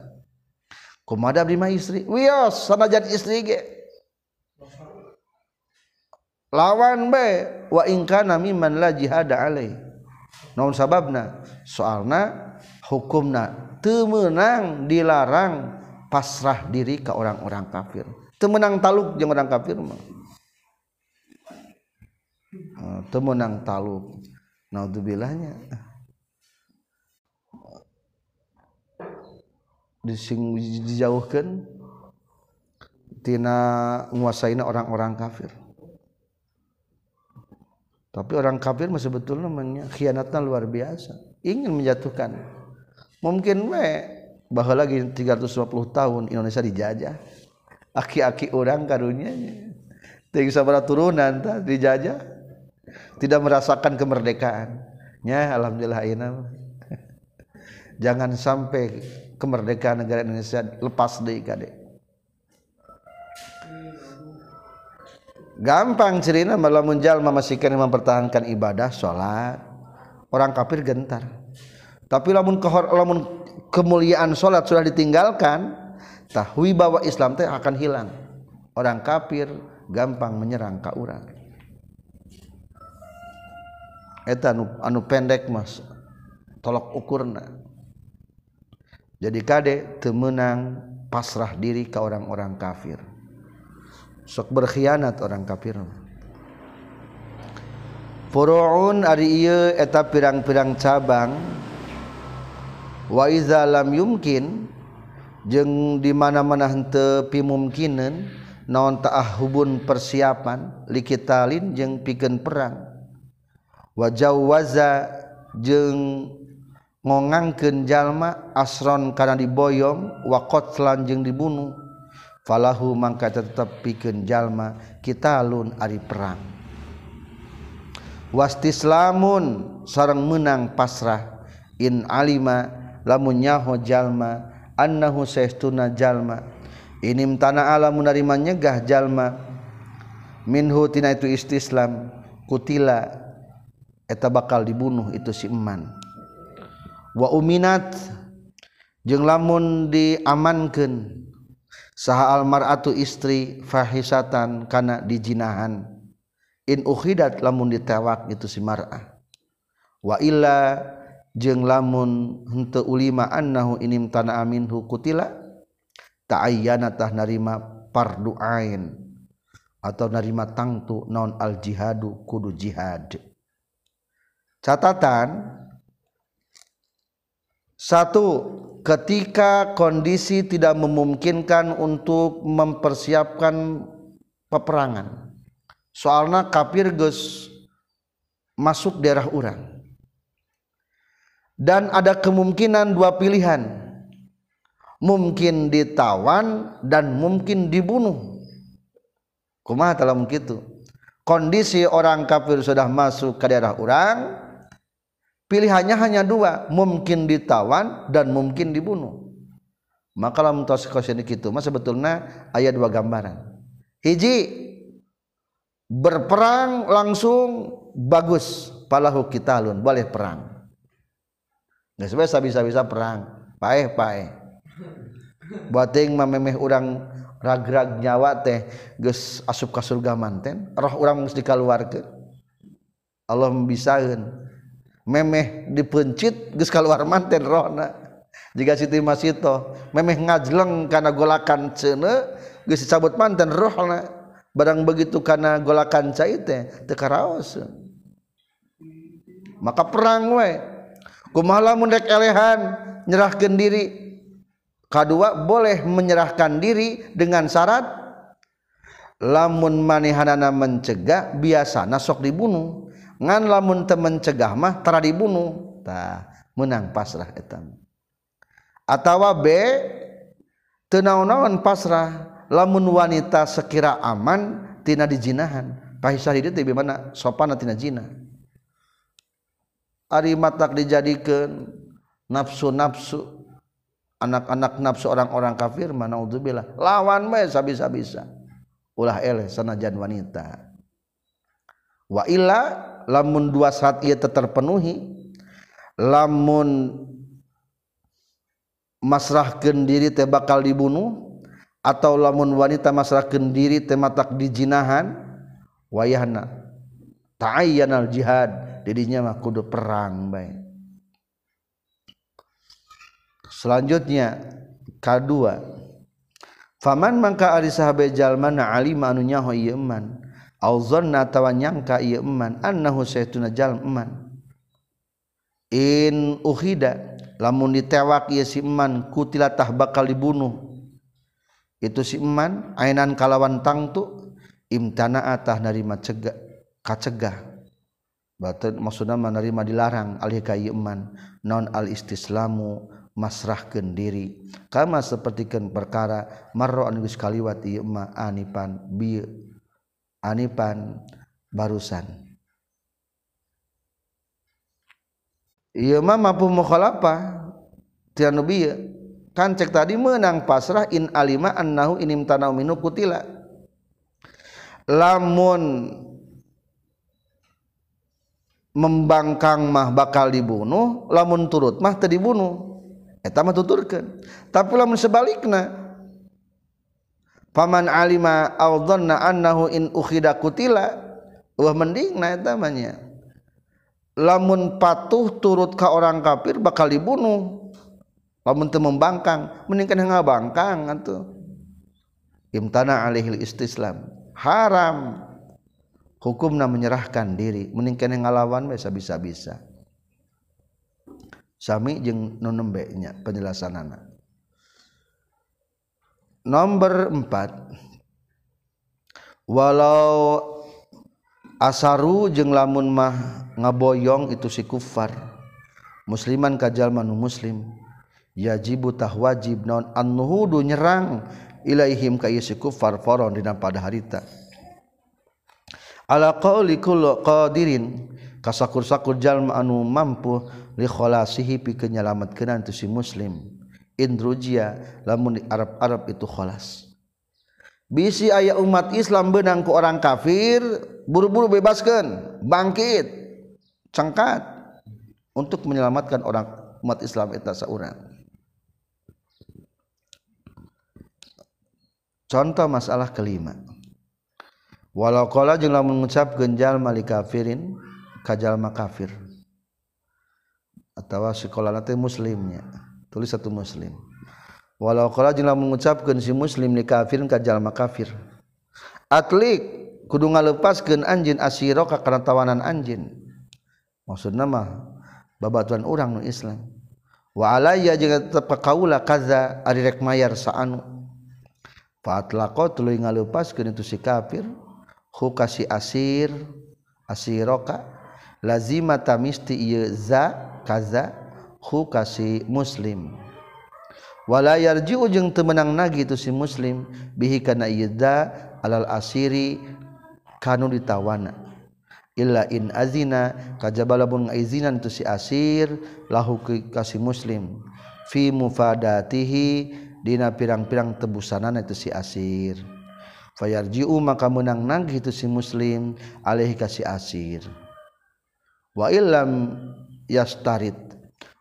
kumaha abdi istri wios sanajan istri ge. Lawan baik wa ingkana mimman la jihada alaih naon sababna? Soalna hukumna temenang dilarang pasrah diri ke orang-orang kafir. Temenang taluk jeung orang kafir mah temenang taluk naudzubilahnya dising dijauhkan tina nguasaina orang-orang kafir. Tapi orang kafir masih betul namanya khianatnya luar biasa. Ingin menjatuhkan. Mungkin we bahwa lagi 350 tahun Indonesia dijajah. Aki-aki orang karunya tidak bisa turunan dijajah tidak merasakan kemerdekaan. Ya alhamdulillah ini jangan sampai kemerdekaan negara Indonesia lepas deh kadek gampang cerita malah munjal memastikan mempertahankan ibadah sholat. Orang kafir gentar. Tapi lamun kehor lamun kemuliaan sholat sudah ditinggalkan tahui bahwa Islam teh akan hilang. Orang kafir gampang menyerang ka orang eta anu, anu pendek mas tolak ukurna. Jadi kadek temenang pasrah diri ke orang-orang kafir. Sok berkhianat orang kafir. Furu'un ari ieu eta pirang-pirang cabang. Wa iza lam yumkin jeung di mana-mana henteu pimumkinan naon ta'ahubun persiapan likitalin jeung pikeun perang. Wa jawwaza jeung ngongangkeun jalma asron kana diboyong wa qatlan jeung dibunuh. Falahu mangka tetap pikeun jalma kita lun ari perang. Wastislamun sareng menang pasrah. In alima lamun nyaho jalma annahu saestuna jalma. Inim tanah alam menerima nyegah jalma. Minhu tina itu istislam kutila eta bakal dibunuh itu si eman. Wa uminat jeung lamun diamankeun saha almaratu istri fahisatan kana dijinahan. In ukhidat lamun ditewak itu si mar'ah. Wa illa jeung lamun henteu ulima annahu inim tana aminhu kutila ta'ayyana tah narima pardu'ain atau narima tangtu non al jihadu kudu jihad. Catatan. Satu ketika kondisi tidak memungkinkan untuk mempersiapkan peperangan. Soalnya kafir Gus masuk daerah orang dan ada kemungkinan dua pilihan. Mungkin ditawan dan mungkin dibunuh. Kumaha dalam gitu kondisi orang kafir sudah masuk ke daerah orang pilihannya hanya dua mungkin ditawan dan mungkin dibunuh. Maka lamun tos itu mah sebetulnya ayat dua gambaran. Hiji berperang langsung bagus. Palahu kitalun boleh perang. Nggak bisa bisa bisa perang. Paeh paeh buating mamemeh orang ragrag nyawa teh ges asup ka surga manten. Roh orang mesti keluarga Allah membisakan memeh dipencit geus keluar manten rohna. Jika Siti Masito memeh ngajleng karena golakan cene geus dicabut manten rohna. Barang begitu karena golakan cai teh teu maka perang we. Kumaha lamun rek elehan nyerahkeun diri? Kadua boleh menyerahkan diri dengan syarat lamun manehanana mencegah biasa nasok dibunuh ngan lamun temen cegah mah tara dibunuh. Tah menang pasrah etam atawa B tenau-naon pasrah lamun wanita sekira aman tina dijinahan. Pahisah itu di mana sopan tina jina? Ari matak dijadikan nafsu-nafsu anak-anak nafsu orang-orang kafir mana udzubillah lawan mah sabisa-bisa. Ulah eleh sanajan wanita. Wa illa lamun dua saat ia terpenuhi lamun masrahkan diri teh bakal dibunuh atau lamun wanita masrahkan diri teh matak dijinahan wayahna. Ta'ayyanal jihad dirinya mah kudu perang baik selanjutnya kedua. Faman mangka ari sahabe jalma na alima anu nyaho ieu man auzanna tawa nyangka ieu eman annahu saytuna jalm eman. In uhida lamun ditewak ieu si eman kutilatah bakal dibunuh. Itu si eman ainan kalawan tangtu imtana atah narima cegah kacegah. Batin maksudnya menerima dilarang alih ka eman. Non al istislamu masrahkeun diri. Kama sapertikeun perkara marro anu geus kaliwat ieu anipan bi Anipan barusan. Iya mah mampu mukhalafah tian nabi kan cek tadi menang pasrah in alima annahu inim tanau minu kutila. Lamun membangkang mah bakal dibunuh lamun turut mah teu dibunuh. Eta mah tuturkeun. Tapi lamun sebalikna paman alima audhanna annahu in ukhida kutila. Wah mending na namanya. Lamun patuh turut ka orang kafir bakal dibunuh. Lamun teu membangkang mending kana ngabangkang atuh. Imtana alaihi istislam haram. Hukumna menyerahkan diri. Mending kana ngalawan bisa bisa sami jeung nu nembe nya penjelasanana nomor 4 walau asaru jeng lamun mah ngaboyong itu si kufar. Musliman kajal manu muslim. Yajibu tah wajib non annuhudu nyerang ilaihim ka si kufar faron dina pada harita. Ala qauli kullu qadirin kasakur-sakur jalma anu mampu li khalasihi pikeun nyalametkeun tu si muslim Indrujia lamun di Arab-Arab itu kholas. Bisi ayat umat Islam benangku orang kafir buru-buru bebaskan bangkit cengkat untuk menyelamatkan orang umat Islam itu seorang contoh masalah kelima. Walau kala jeung mengucap genjal mali kafirin kajal kafir. Atau sekolah nanti muslimnya tulis satu muslim. Walau qala jeung mengucapkeun si muslim li kafir ka jalma kafir atlik kudu ngalepaskeun anjeun asira ka kana tawanan anjeun maksudna mah babatuan urang nu Islam. Wa alayya jeung tetep ka kaula kaza ari rek mayar saanu. Fa atlaqa tuluy ngalepaskeun itu si kafir. Hukasi asir asiroka lazima tamisti ieu za kaza. Hu kasi muslim. Wala yarji'u jeung teu nagi itu si muslim bihi kana za alal asiri kanu ditawana. Illa in azina kajaba lamun ngaizinan tu si asir lahu kasih muslim. Fi mufadatihi dina pirang-pirang tebusanan itu si asir. Fayarji'u maka menang nagih itu si muslim alaihi kasih asir. Wa illam yastarid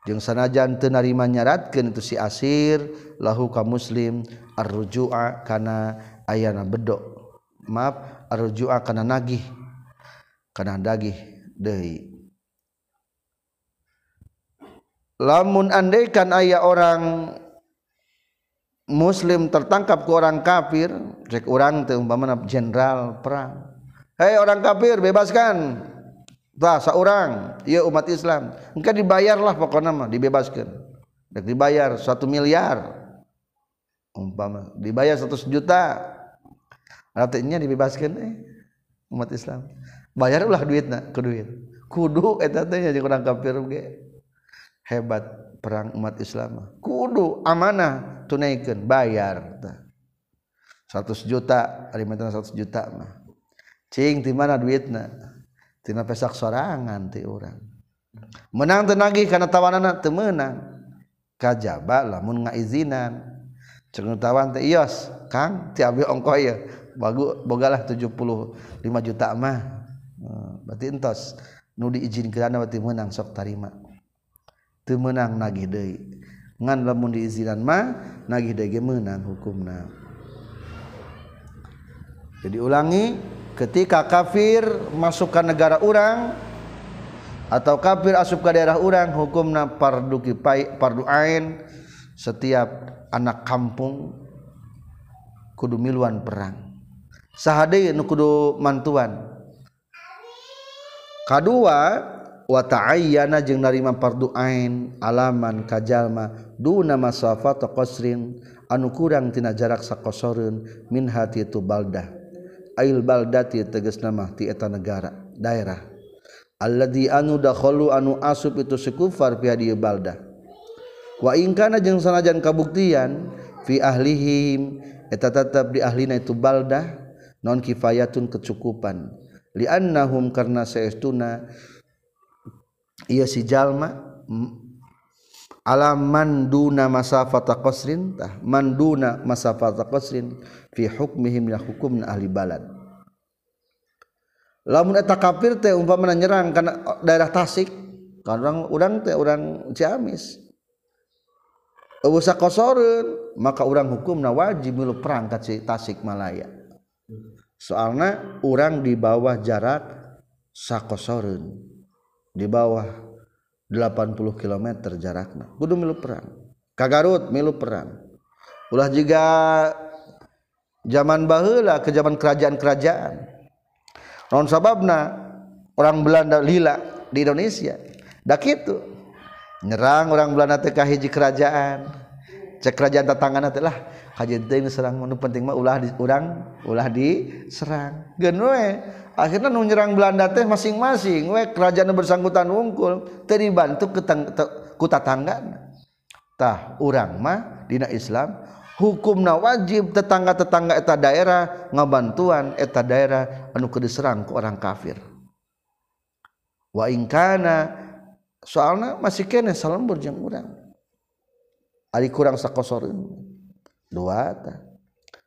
jeung sanajan teu narima nyaratkeun itu si asir lahu ka muslim arruju'a kana ayana bedok maaf arruju'a kana nagih karena dagih deui. Lamun andaikan ayah orang muslim tertangkap ke orang kafir cek orang teh umpamana jenderal perang. Hei orang kafir bebaskan bahasa orang ia umat Islam. Engka dibayarlah pokoknya mah dibebaskan. Dek dibayar satu miliar. Umpama dibayar satu juta artinya dibebaskan eh, umat Islam. Bayar ulah duitna ke duit. Kudu eta teh jadi kurang kafir ge. Hebat perang umat Islam kudu amanah tunaikan bayar satu juta alimantan satu juta mah. Cing di mana duitna tina pesak sorangan ti urang. Menang teu nagih kana tawanana teu meunang. Kajaba lamun ngaizinan. Cenah tawan teh ios kang ti abi ongko ieu. Bagu bogalah 75 juta mah. Eh, berarti entos. Nu diizinkeun berarti meunang sok tarima. Teu meunang nagih deui. Ngan lamun diizinan mah nagih deui meunang hukumna. Jadi ulangi ketika kafir masuk ke negara orang atau kafir asup ke daerah orang hukumna pardu kipai pardu ain. Setiap anak kampung kudu miluan perang. Sahade nu kudu mantuan. Kedua wa ta'ayyana jeung narima pardu ain alaman kajalma duna masafat qasrin anu kurang tina jarak sakosoreun min hati tu baldah ail baldati teges nama ti eta negara daerah. Alladzi anu dakhulu anu asub itu sekufar fi hadieu balda. Wa in kana jeung sanajan kabuktian fi ahlihim eta tetap di ahlina itu balda non kifayatun kecukupan. Li annahum karna saestuna iya si jalma ala manduna masafata qasrin tah manduna masafata qasrin fi hukmihim ya hukumna ahli balad. Lamun eta kafir teh umpamana nyerang kana daerah Tasik kan orang urang teh urang Ciamis. Usa kosoreun maka urang hukumna wajib milu perang ka Tasik Malaya. Soalnya orang di bawah jarak sakosorun di bawah 80 km jaraknya kudu milu perang. Kagarut milu perang. Ulah juga zaman bahula ke zaman kerajaan-kerajaan. Non sababna? Orang Belanda lila di Indonesia. Dak itu nyerang orang Belanda teka hiji kerajaan. Cek kerajaan tatangan lah. Kajian ini serang menu penting mah ulah di urang ulah di serang genwe akhirnya nu nyerang Belanda teh masing-masing we. Kerajaan bersangkutan wungkul teu dibantu ku tetangga tah urang mah dina Islam hukumna wajib tetangga-tetangga eta daerah ngabantuan eta daerah anu ke diserang ke orang kafir. Waingkana soalnya masih kene salam berjang urang. Ari kurang sakosoreun. Dua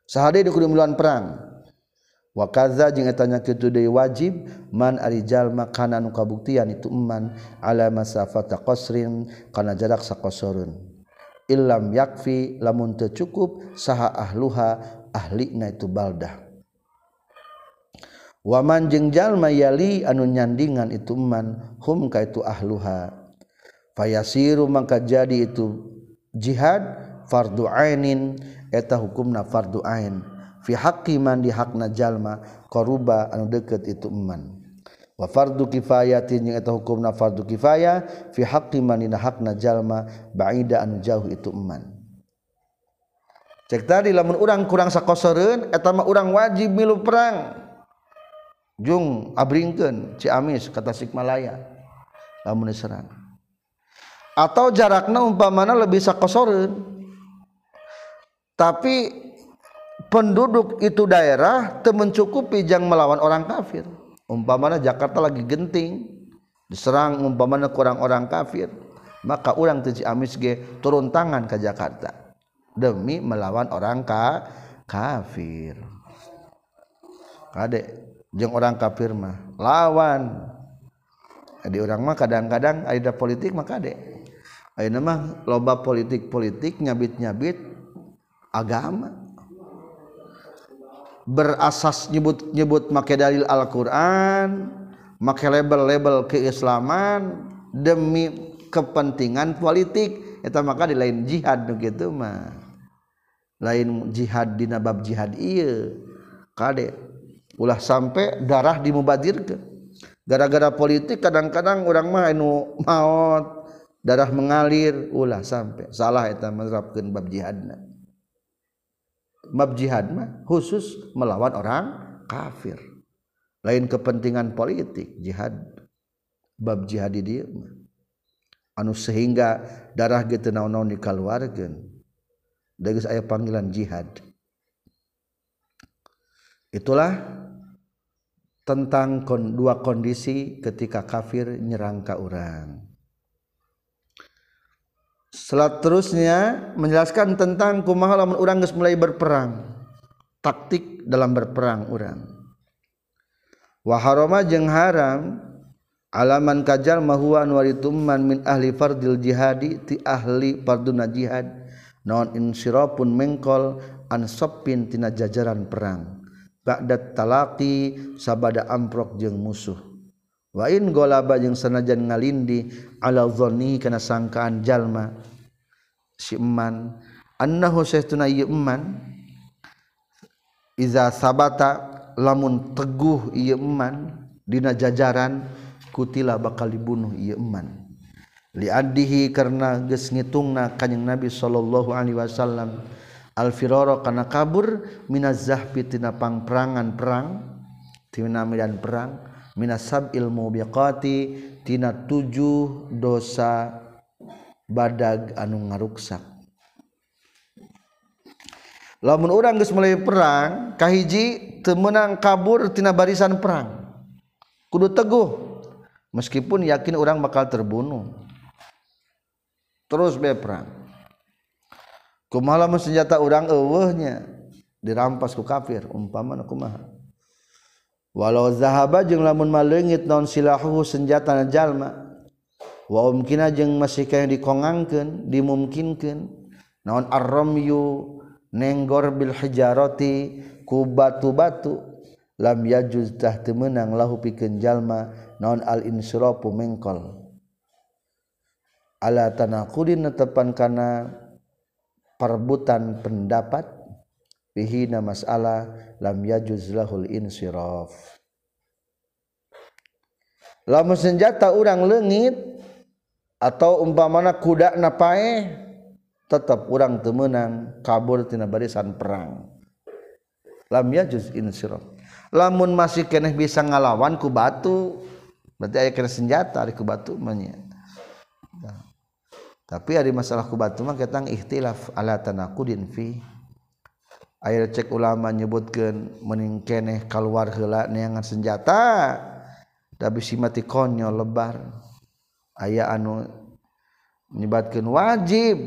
sahade di kudu miluan perang. Wa kaza jeung etanya kitu deui wajib man ari jalma kana nu kabuktian itu eman ala masafata qasrin kana jarak saqasarun illam yakfi lamun teu cukup saha ahluha ahlina itu baldah. Waman jeung jalma yali anu nyandingan itu man hum ka itu ahluha. Fayasiru mangka jadi itu jihad fardu ainin eta hukumna fardu ain. Fi haqqi man di hakna jalma qaruba anu deukeut itu man. wa fardu kifayatin jeung eta hukumna fardu kifayah fi haqqi man dina hakna jalma ba'ida anu jauh itu eman. Cek tadi lamun urang kurang sakosoreun eta mah urang wajib milu perang. Jung abringkeun ciamis kata sikmalaya. Lamun diserang. Atau jarakna umpamana lebih sakosoreun tapi penduduk itu daerah temencukupi jang melawan orang kafir. Umpamana Jakarta lagi genting diserang umpamana kurang orang kafir maka orang tuji amis ge turun tangan ke Jakarta demi melawan orang ka kafir. Kade jeng orang kafir mah lawan. Di orang mah kadang-kadang ada politik mah kade. Ayeuna mah loba politik-politik nyabit-nyabit agama berasas nyebut-nyebut make dalil Al-Qur'an, make label-label keislaman demi kepentingan politik eta maka di lain jihad begitu mah. Lain jihad di nabab jihad iya. Kade ulah sampai darah dimubadirkeun. Gara-gara politik kadang-kadang orang mah anu maot darah mengalir ulah sampai salah eta menerapkeun bab jihadna. bab jihad mah khusus melawan orang kafir. Lain kepentingan politik jihad. Bab jihad di dia mah. Anu sehingga darah gitu naon-naon dikaluarkeun. Geus aya panggilan jihad. Itulah tentang kon, dua kondisi ketika kafir nyerang ka orang Seterusnya menjelaskan tentang kumaha lamun urang geus mulai berperang. Taktik dalam berperang urang. Wa harama jeung haram alaman kajal mahuwa waritumman min ahli fardil jihadi ti ahli farduna jihad non insirapun mengkol an soppin tina jajaran perang ba'da talaqi sabada amprok jeung musuh wain golaba jeung sanajan ngalindi alazoni kana sangkaan jalma. Siman annahu saytuna yeman iza sabata lamun teguh yeman dina jajaran kutila bakal dibunuh yeman liadihi karena geus ngitungna kanjing Nabi sallallahu alaihi wasallam al firara kana kabur minaz zahfi tina pangperangan perang tina medan perang minasab ilmu biqati tina tujuh dosa badag anu ngaruksak. Lamun urang geus mulai perang kahiji teu meunang kabur tina barisan perang. Kudu teguh meskipun yakin orang bakal terbunuh. Terus be perang. Kumaha lamun senjata orang eueuhnya dirampas ku kafir umpama kumaha? walau zahaba jeung lamun malengit non silahu senjata jalma wa umkina jeung masih kaya dikongangkeun dimungkinkeun naon arramyu nenggor bil hijarati ku batu-batu lam yajuz tah teu meunang lahu pikeun jalma naon al insirafu mengkol. Ala tanaqudin tepan kana perbutan pendapat? Na masalah lam yajuz lahul insiraf. Lamun senjata urang leungit atau umpamana kuda napae tetap urang teu meunang kabur tina barisan perang. Lam yajuz insiraf. Lamun masih keneh bisa ngalawan ku batu berarti aya kena senjata ari ku batu manya nah, tapi ada masalah ku batu mah kita ikhtilaf ala tanaqudin fi air cek ulama nyebutkan meningkeneh keluar hela neangan senjata tapi si mati konyol lebar. Ayah anu nyebatkan wajib.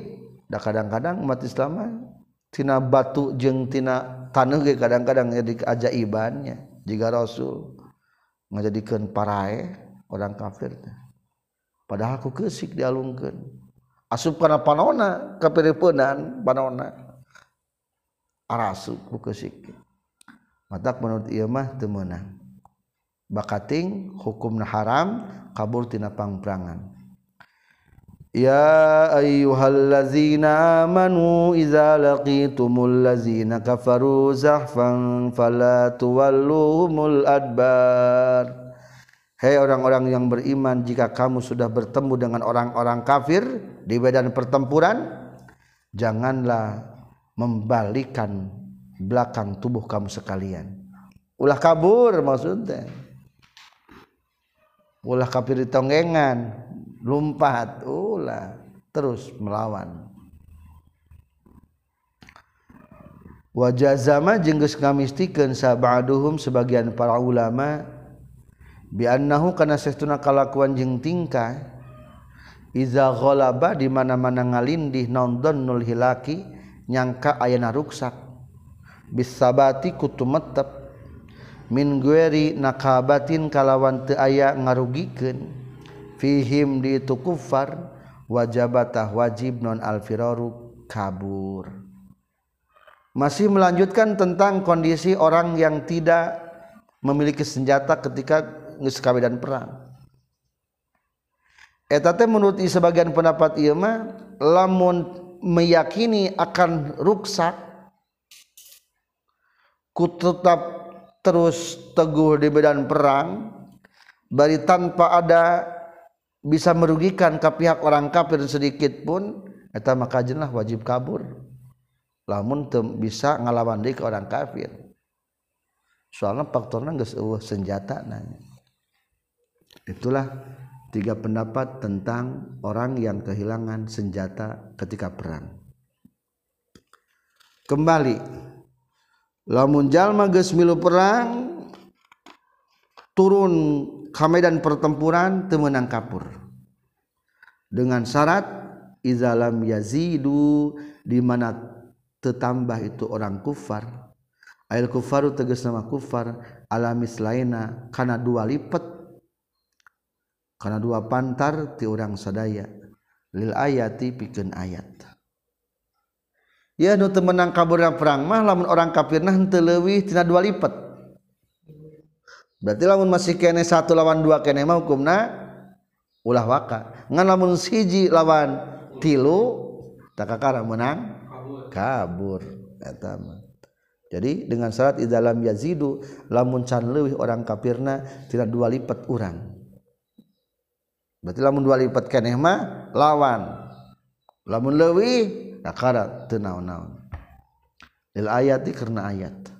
Da kadang-kadang umat Islam tina batu jeng tina tanah ge kadang-kadang jadi ajaibannya jika Rasul ngajadikeun parae orang kafir padahal aku kesik dialungkan asup karena panona kafiripunan panona. Arasu buku sikit. Matak menurut ieu mah teu meunang bakating hukumna haram kabur tina pangperangan. Ya ayyuhallazina amanu idza laqitumul ladzina kafaru zahfan fala tuwalluhumul adbar. Hai orang-orang yang beriman jika kamu sudah bertemu dengan orang-orang kafir di medan pertempuran janganlah membalikan belakang tubuh kamu sekalian. Ulah kabur maksudnya. Ulah kafir tonggengan lompat ulah terus melawan. Wajah zama jenggus ngamistikan sabaduhum sebagian para ulama biannahu kana sestuna kalakuan jeung tingkah iza ghalaba di mana-mana ngalindih naon nul hilaki nyangka ayana ruksak. Bisabati kutu metep. Min gueri nakabatin kalawan teu aya ngarugikeun. Fihim di itu kufar wajabatah wajib non alfiraru kabur. Masih melanjutkan tentang kondisi orang yang tidak memiliki senjata ketika dan perang. Etate menurut sebagian pendapat ieu mah lamun meyakini akan ruksak ku tetap terus teguh di medan perang bari tanpa ada bisa merugikan ke pihak orang kafir sedikit pun eta maka jenah wajib kabur. Lamun bisa ngalawan ke orang kafir. Soalnya faktornya geus senjata nanya. Itulah tiga pendapat tentang orang yang kehilangan senjata ketika perang. Kembali. Lamun jalma geus milu perang turun ke medan pertempuran temenang kapur. Dengan syarat izalam yazidu di mana tetambah itu orang kufar. Ail kufaru tegas nama kufar alamis laina karena dua lipat karena dua pantar ti urang sadaya. Lil ayati pikeun ayat. Ya nu teu menang kabura perang mah lamun orang kafir nah henteu leuwih tina dua lipat. Berarti lamun masih kene satu lawan dua kene mah hukumna ulah waka. Ngan lamun siji lawan tilu takakara menang kabur. Eta mah. Jadi dengan syarat idalam yazidu lamun can leuwih orang kafirna tina dua lipat urang. berarti lamun dua lipat keneh mah lawan. Lamun lewi nakara teu naon-naon. Lil ayati karena ayat.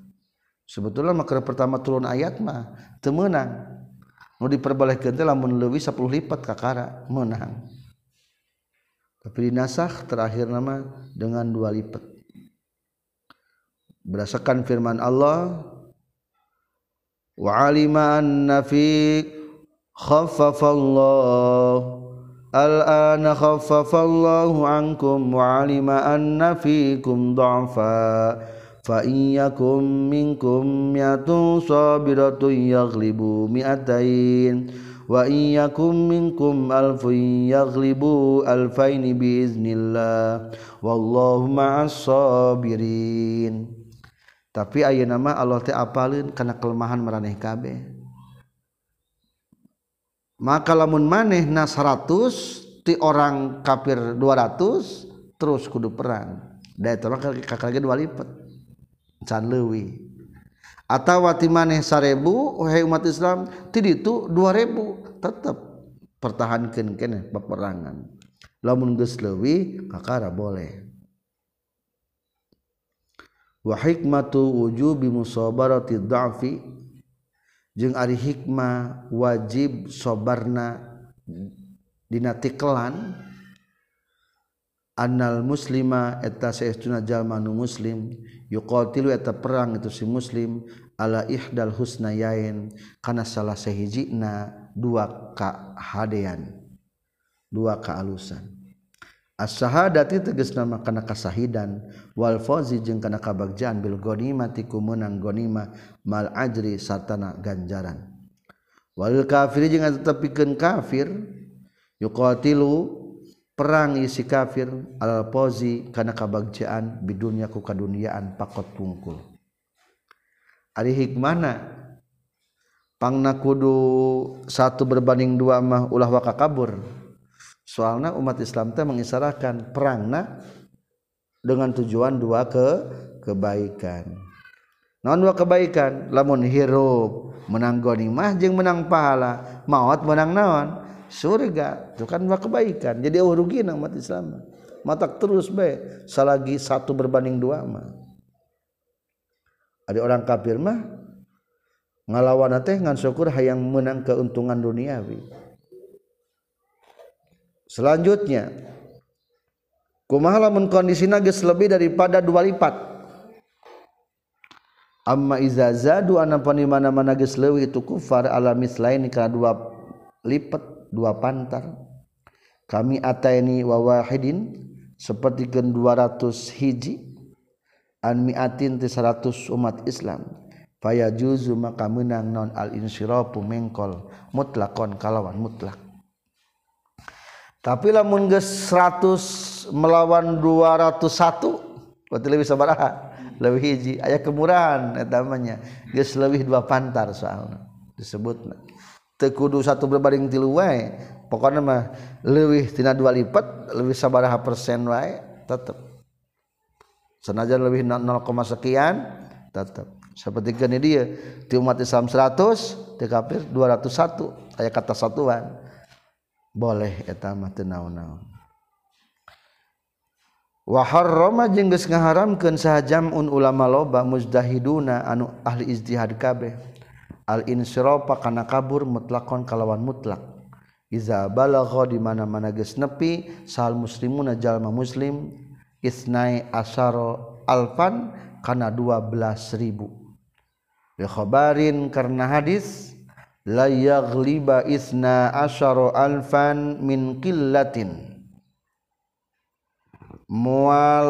Sebetulnya makar pertama turun ayat mah teu Mau diperbolehkan, teh lamun lewi 10 lipat kakara menang tapi di nasah terakhir nama dengan dua lipat. Berdasarkan firman Allah wa alima anna الله الآن خفف الله عنكم وعلم أن فيكم ضعفا فإن يكن منكم مئة صابرة يغلبوا مئتين وإن يكن منكم ألف يغلبوا ألفين بإذن الله والله مع الصابرين tapi ayeuna mah Allah teh apalin karena kelemahan maraneh kabeh Maka lamun maneh na 100 ti orang kafir 200 terus kudu perang. Da eta mah kakak dua lipat can leuwih. Atawa ti maneh 1000 wahai umat Islam ti ditu 2000 tetep pertahankeun keneh peperangan. Lamun geus leuwih kakara boleh. Wa hikmatu wujubi musabarati dha'fi jeung ari hikmah wajib sobarna dina tikelan annal muslima eta saestuna jalma nu muslim yuqatilu eta perang itu si muslim ala ihdal husnayain kana salah sahijina dua kahadean dua kaalusan syahadati teges nama karena kasahidan. Walfozi jeung karena kabagjan. Bil gonimatiku menang gonima mal ajri satana ganjaran. Wal kafir tetapikan kafir. Yukotilu perang isi kafir. Alpozi karena kabagjaan bidunya kukaduniaan pakot pungkul. Ari hikmanapangna kudu satu berbanding dua mah ulah waka kabur soalnya umat Islam teh mengisarahkan perangna dengan tujuan dua ke kebaikan. Non dua kebaikan? Lamun hirup menang gonimah jeung menang pahala. Maut menang naon? Surga. Itu kan dua kebaikan. Jadi oh rugi umat Islam matak terus be salagi satu berbanding dua mah. Ada orang kafir mah ngalawan teh ngan syukur hayang menang keuntungan duniawi selanjutnya kumaha lamun kondisina geus lebih daripada dua lipat? Amma iza zadu anapa di mana-mana geus leuwih itu kufar ala mislain kana dua lipat dua pantar. Kami ataini wa wahidin sapertikeun 200 hiji an miatin ti 100 umat Islam. Faya juzu maka menang non al insirafu mengkol mutlakon kalawan mutlak tapi lamun geus 100 melawan 201 berarti lebih sabaraha. Lebih hiji. Aya kemurahan namanya. Geus lebih dua pantar soalnya disebut tekudu satu berbanding tilu wae. Pokoknya mah lebih tina dua lipat lebih sabaraha persen wae tetep. Senajan lebih 0, sekian tetep. Seperti ini dia di umat Islam 100 di kafir 201 aya kata satuan boleh etama naon-naon. Wahar Roma jengges ngaharamkan sajamun ulama loba muzdahiduna anu ahli izdihad kabeh. Al-insyropa kana kabur mutlakon kalawan mutlak. Iza balagha di mana-mana geus nepi sal muslimuna jalma muslim isnai asaro alfan kana 12 ribu. Li khabarin karena hadis la yaghliba isna asaro alfan min qillatin. Mual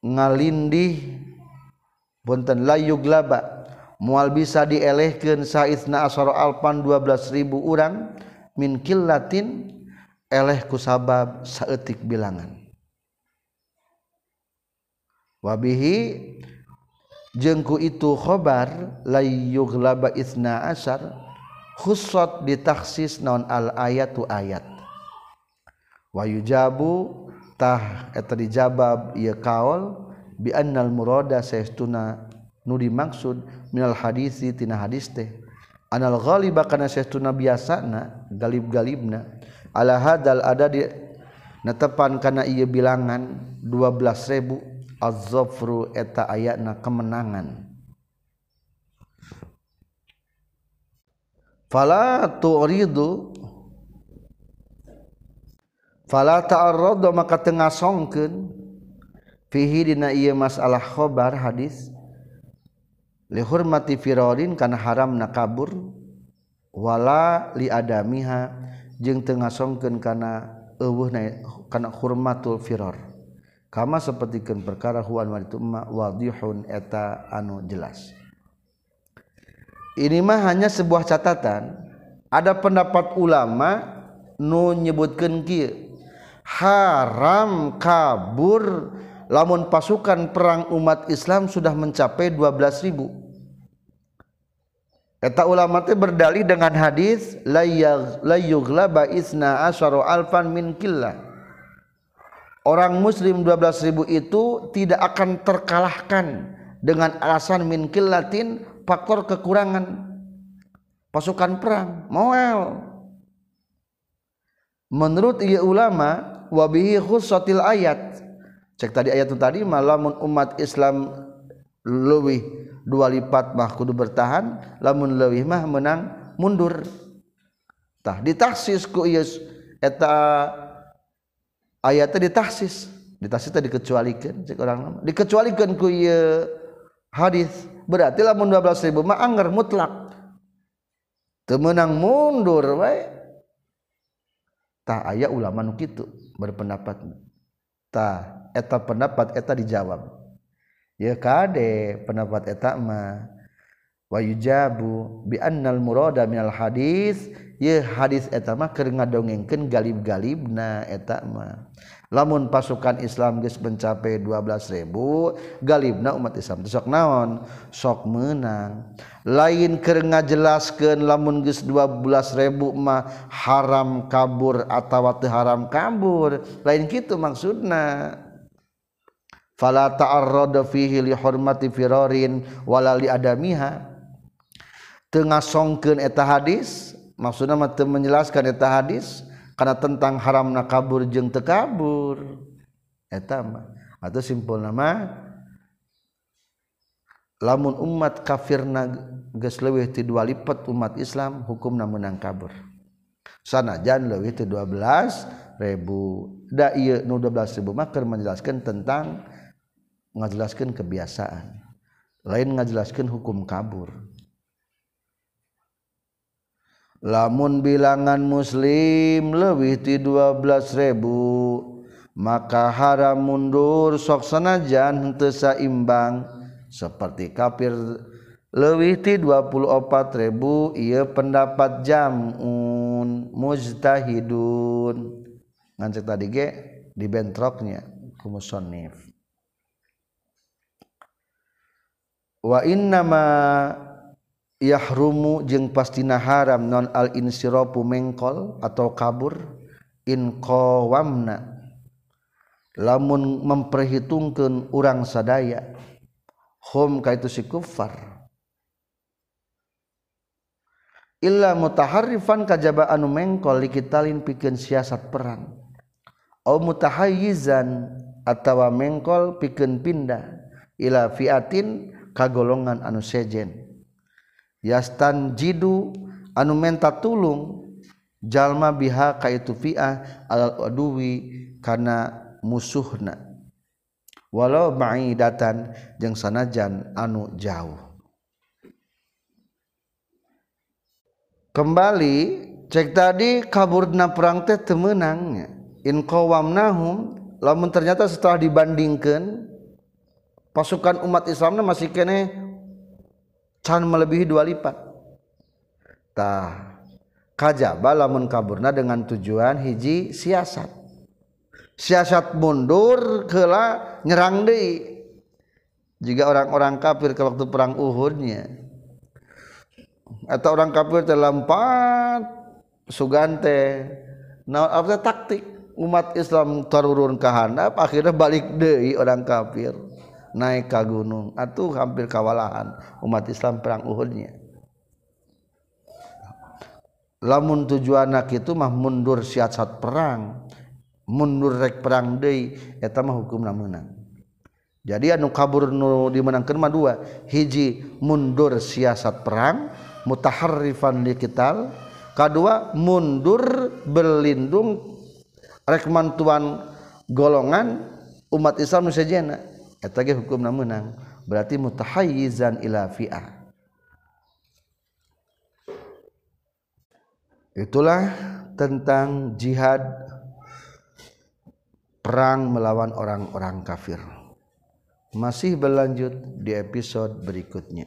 ngalindih punten layuglaba mual bisa dielehkeun saizna asara alpan 12.000 urang min killatin eleh ku sabab saeutik bilangan. Wabihi jengku itu khobar layuglaba isna asar khusot ditaksis non al ayat tu ayat. Wayu jabu tah eta dijabab ieu kaol bi annal murada saestuna nu dimaksud minal hadisi tina hadis teh. Anal ghaliba kana saestuna biasana galib-galibna ala hadal ada di netepan kana ieu bilangan 12000 az-zafru eta ayatna kemenangan. fala tu'ridu. Fala ta'arradu maka tengah songkeun. Fihi dina ieu masalah khobar hadis. Li hurmati firarin kana haramna kabur. Wala li adamiha jeung tengah songkeun kana eueuhna kana hurmatul firar. Kama sapertikeun perkara huan wa itu wadihun eta anu jelas. Ini mah hanya sebuah catatan. Ada pendapat ulama nu nyebutkeun kieu. Haram kabur lamun pasukan perang umat Islam sudah mencapai 12.000 Eta ulama teh berdalih dengan hadis la yughlaba isna asyara alfan min killah. Orang muslim 12.000 itu tidak akan terkalahkan dengan alasan min killatin faktor kekurangan. Pasukan perang. Moel. Menurut ia ulama wabihi khusatil ayat. Cek tadi ayat itu tadi malamun umat Islam lebih dua lipat mah kudu bertahan lamun lebih mah menang mundur. Tah ditaksis ku ieu eta ayatnya ditaksis. Ditaksis tadi dikecualikan cek orang nama. Dikecualikan ku ieu hadis berarti lamun 12 ribu mah anggar mutlak. Temenang mundur wae. Tah aya ulama nu kitu berpendapat. Ta eta pendapat eta dijawab. Ya kade pendapat eta mah. wayujabu bi annal murada minal hadis. Ye hadis eta mah keur ngadongengkeun galib-galibna eta mah. Lamun pasukan Islam geus mencapai 12.000 galibna umat Islam teh sok naon? Sok meunang. Lain keur ngajelaskeun lamun geus 12.000 mah haram kabur atawa teu haram kabur. Lain kitu maksudna? Fala ta'arrada fihi li hurmati firarin wala li adamiha. tengah songkeun eta hadis maksudna mah teu menjelaskan eta hadis karena tentang haram na kabur jeung teu kabur. Eta mah. Atau simpul nama lamun umat kafirna geus leuwih ti dua lipat umat Islam hukumna menang kabur. Sanajan leuwih ti 12 ribu. Da ieu nu 12 ribu mah keur menjelaskan tentang ngajelaskan kebiasaan. Lain ngajelaskan hukum kabur. Lamun bilangan muslim lebih di 12.000 maka haram mundur sok sanajan henteu saimbang seperti kafir lebih di 24.000 ia pendapat jamun mujtahidun. Ngancek tadi ge di bentroknya kumusonif wa innama yahrumu jeung pastina haram non al insiropu mengkol atau kabur in qawamna lamun memperhitungkeun urang sadaya hum ka itu si kufar illa mutaharrifan kajaba anu mengkol likitalin pikeun siasat perang. Au mutahayyizan atawa mengkol pikeun pindah ila fiatin ka golongan anu sejen. yastan jidu anu menta tulung jalma biha kaitu fi'ah alal aduwi kana musuhna. Walau ma'idatan jeung sanajan anu jauh. Kembali cek tadi kaburna perang teh temenangnya in qawamnahum lamun ternyata setelah dibandingkan pasukan umat Islamnya masih kene can melebihi dua lipat. Tah kajaba lamun kaburna dengan tujuan hiji siasat. Siasat mundur kela nyerang deui. Jika orang-orang kafir ke waktu perang Uhudnya atau orang kafir terlampat sugante nah apa taktik? Umat Islam tarurun ke handap akhirnya balik deui orang kafir. naik ka gunung. Atuh hampir kawalahan. Umat Islam perang Uhudnya. Lamun tujuan itu mah mundur siasat perang. Mundur rek perang deui eta mah hukumna meunang. Jadi anu kabur nu dimenangkeun mah dua. Hiji mundur siasat perang mutaharrifan liqital kedua mundur berlindung rek mantuan golongan umat Islam nu sajena eta ge hukumna meunang berarti mutahayyizan ila fi'ah. Itulah tentang jihad perang melawan orang-orang kafir. Masih berlanjut di episode berikutnya.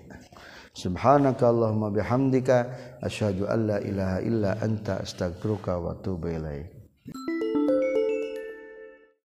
Subhanakallahumma bihamdika asyhadu an la ilaha illa anta astaghfiruka wa atubu ilaik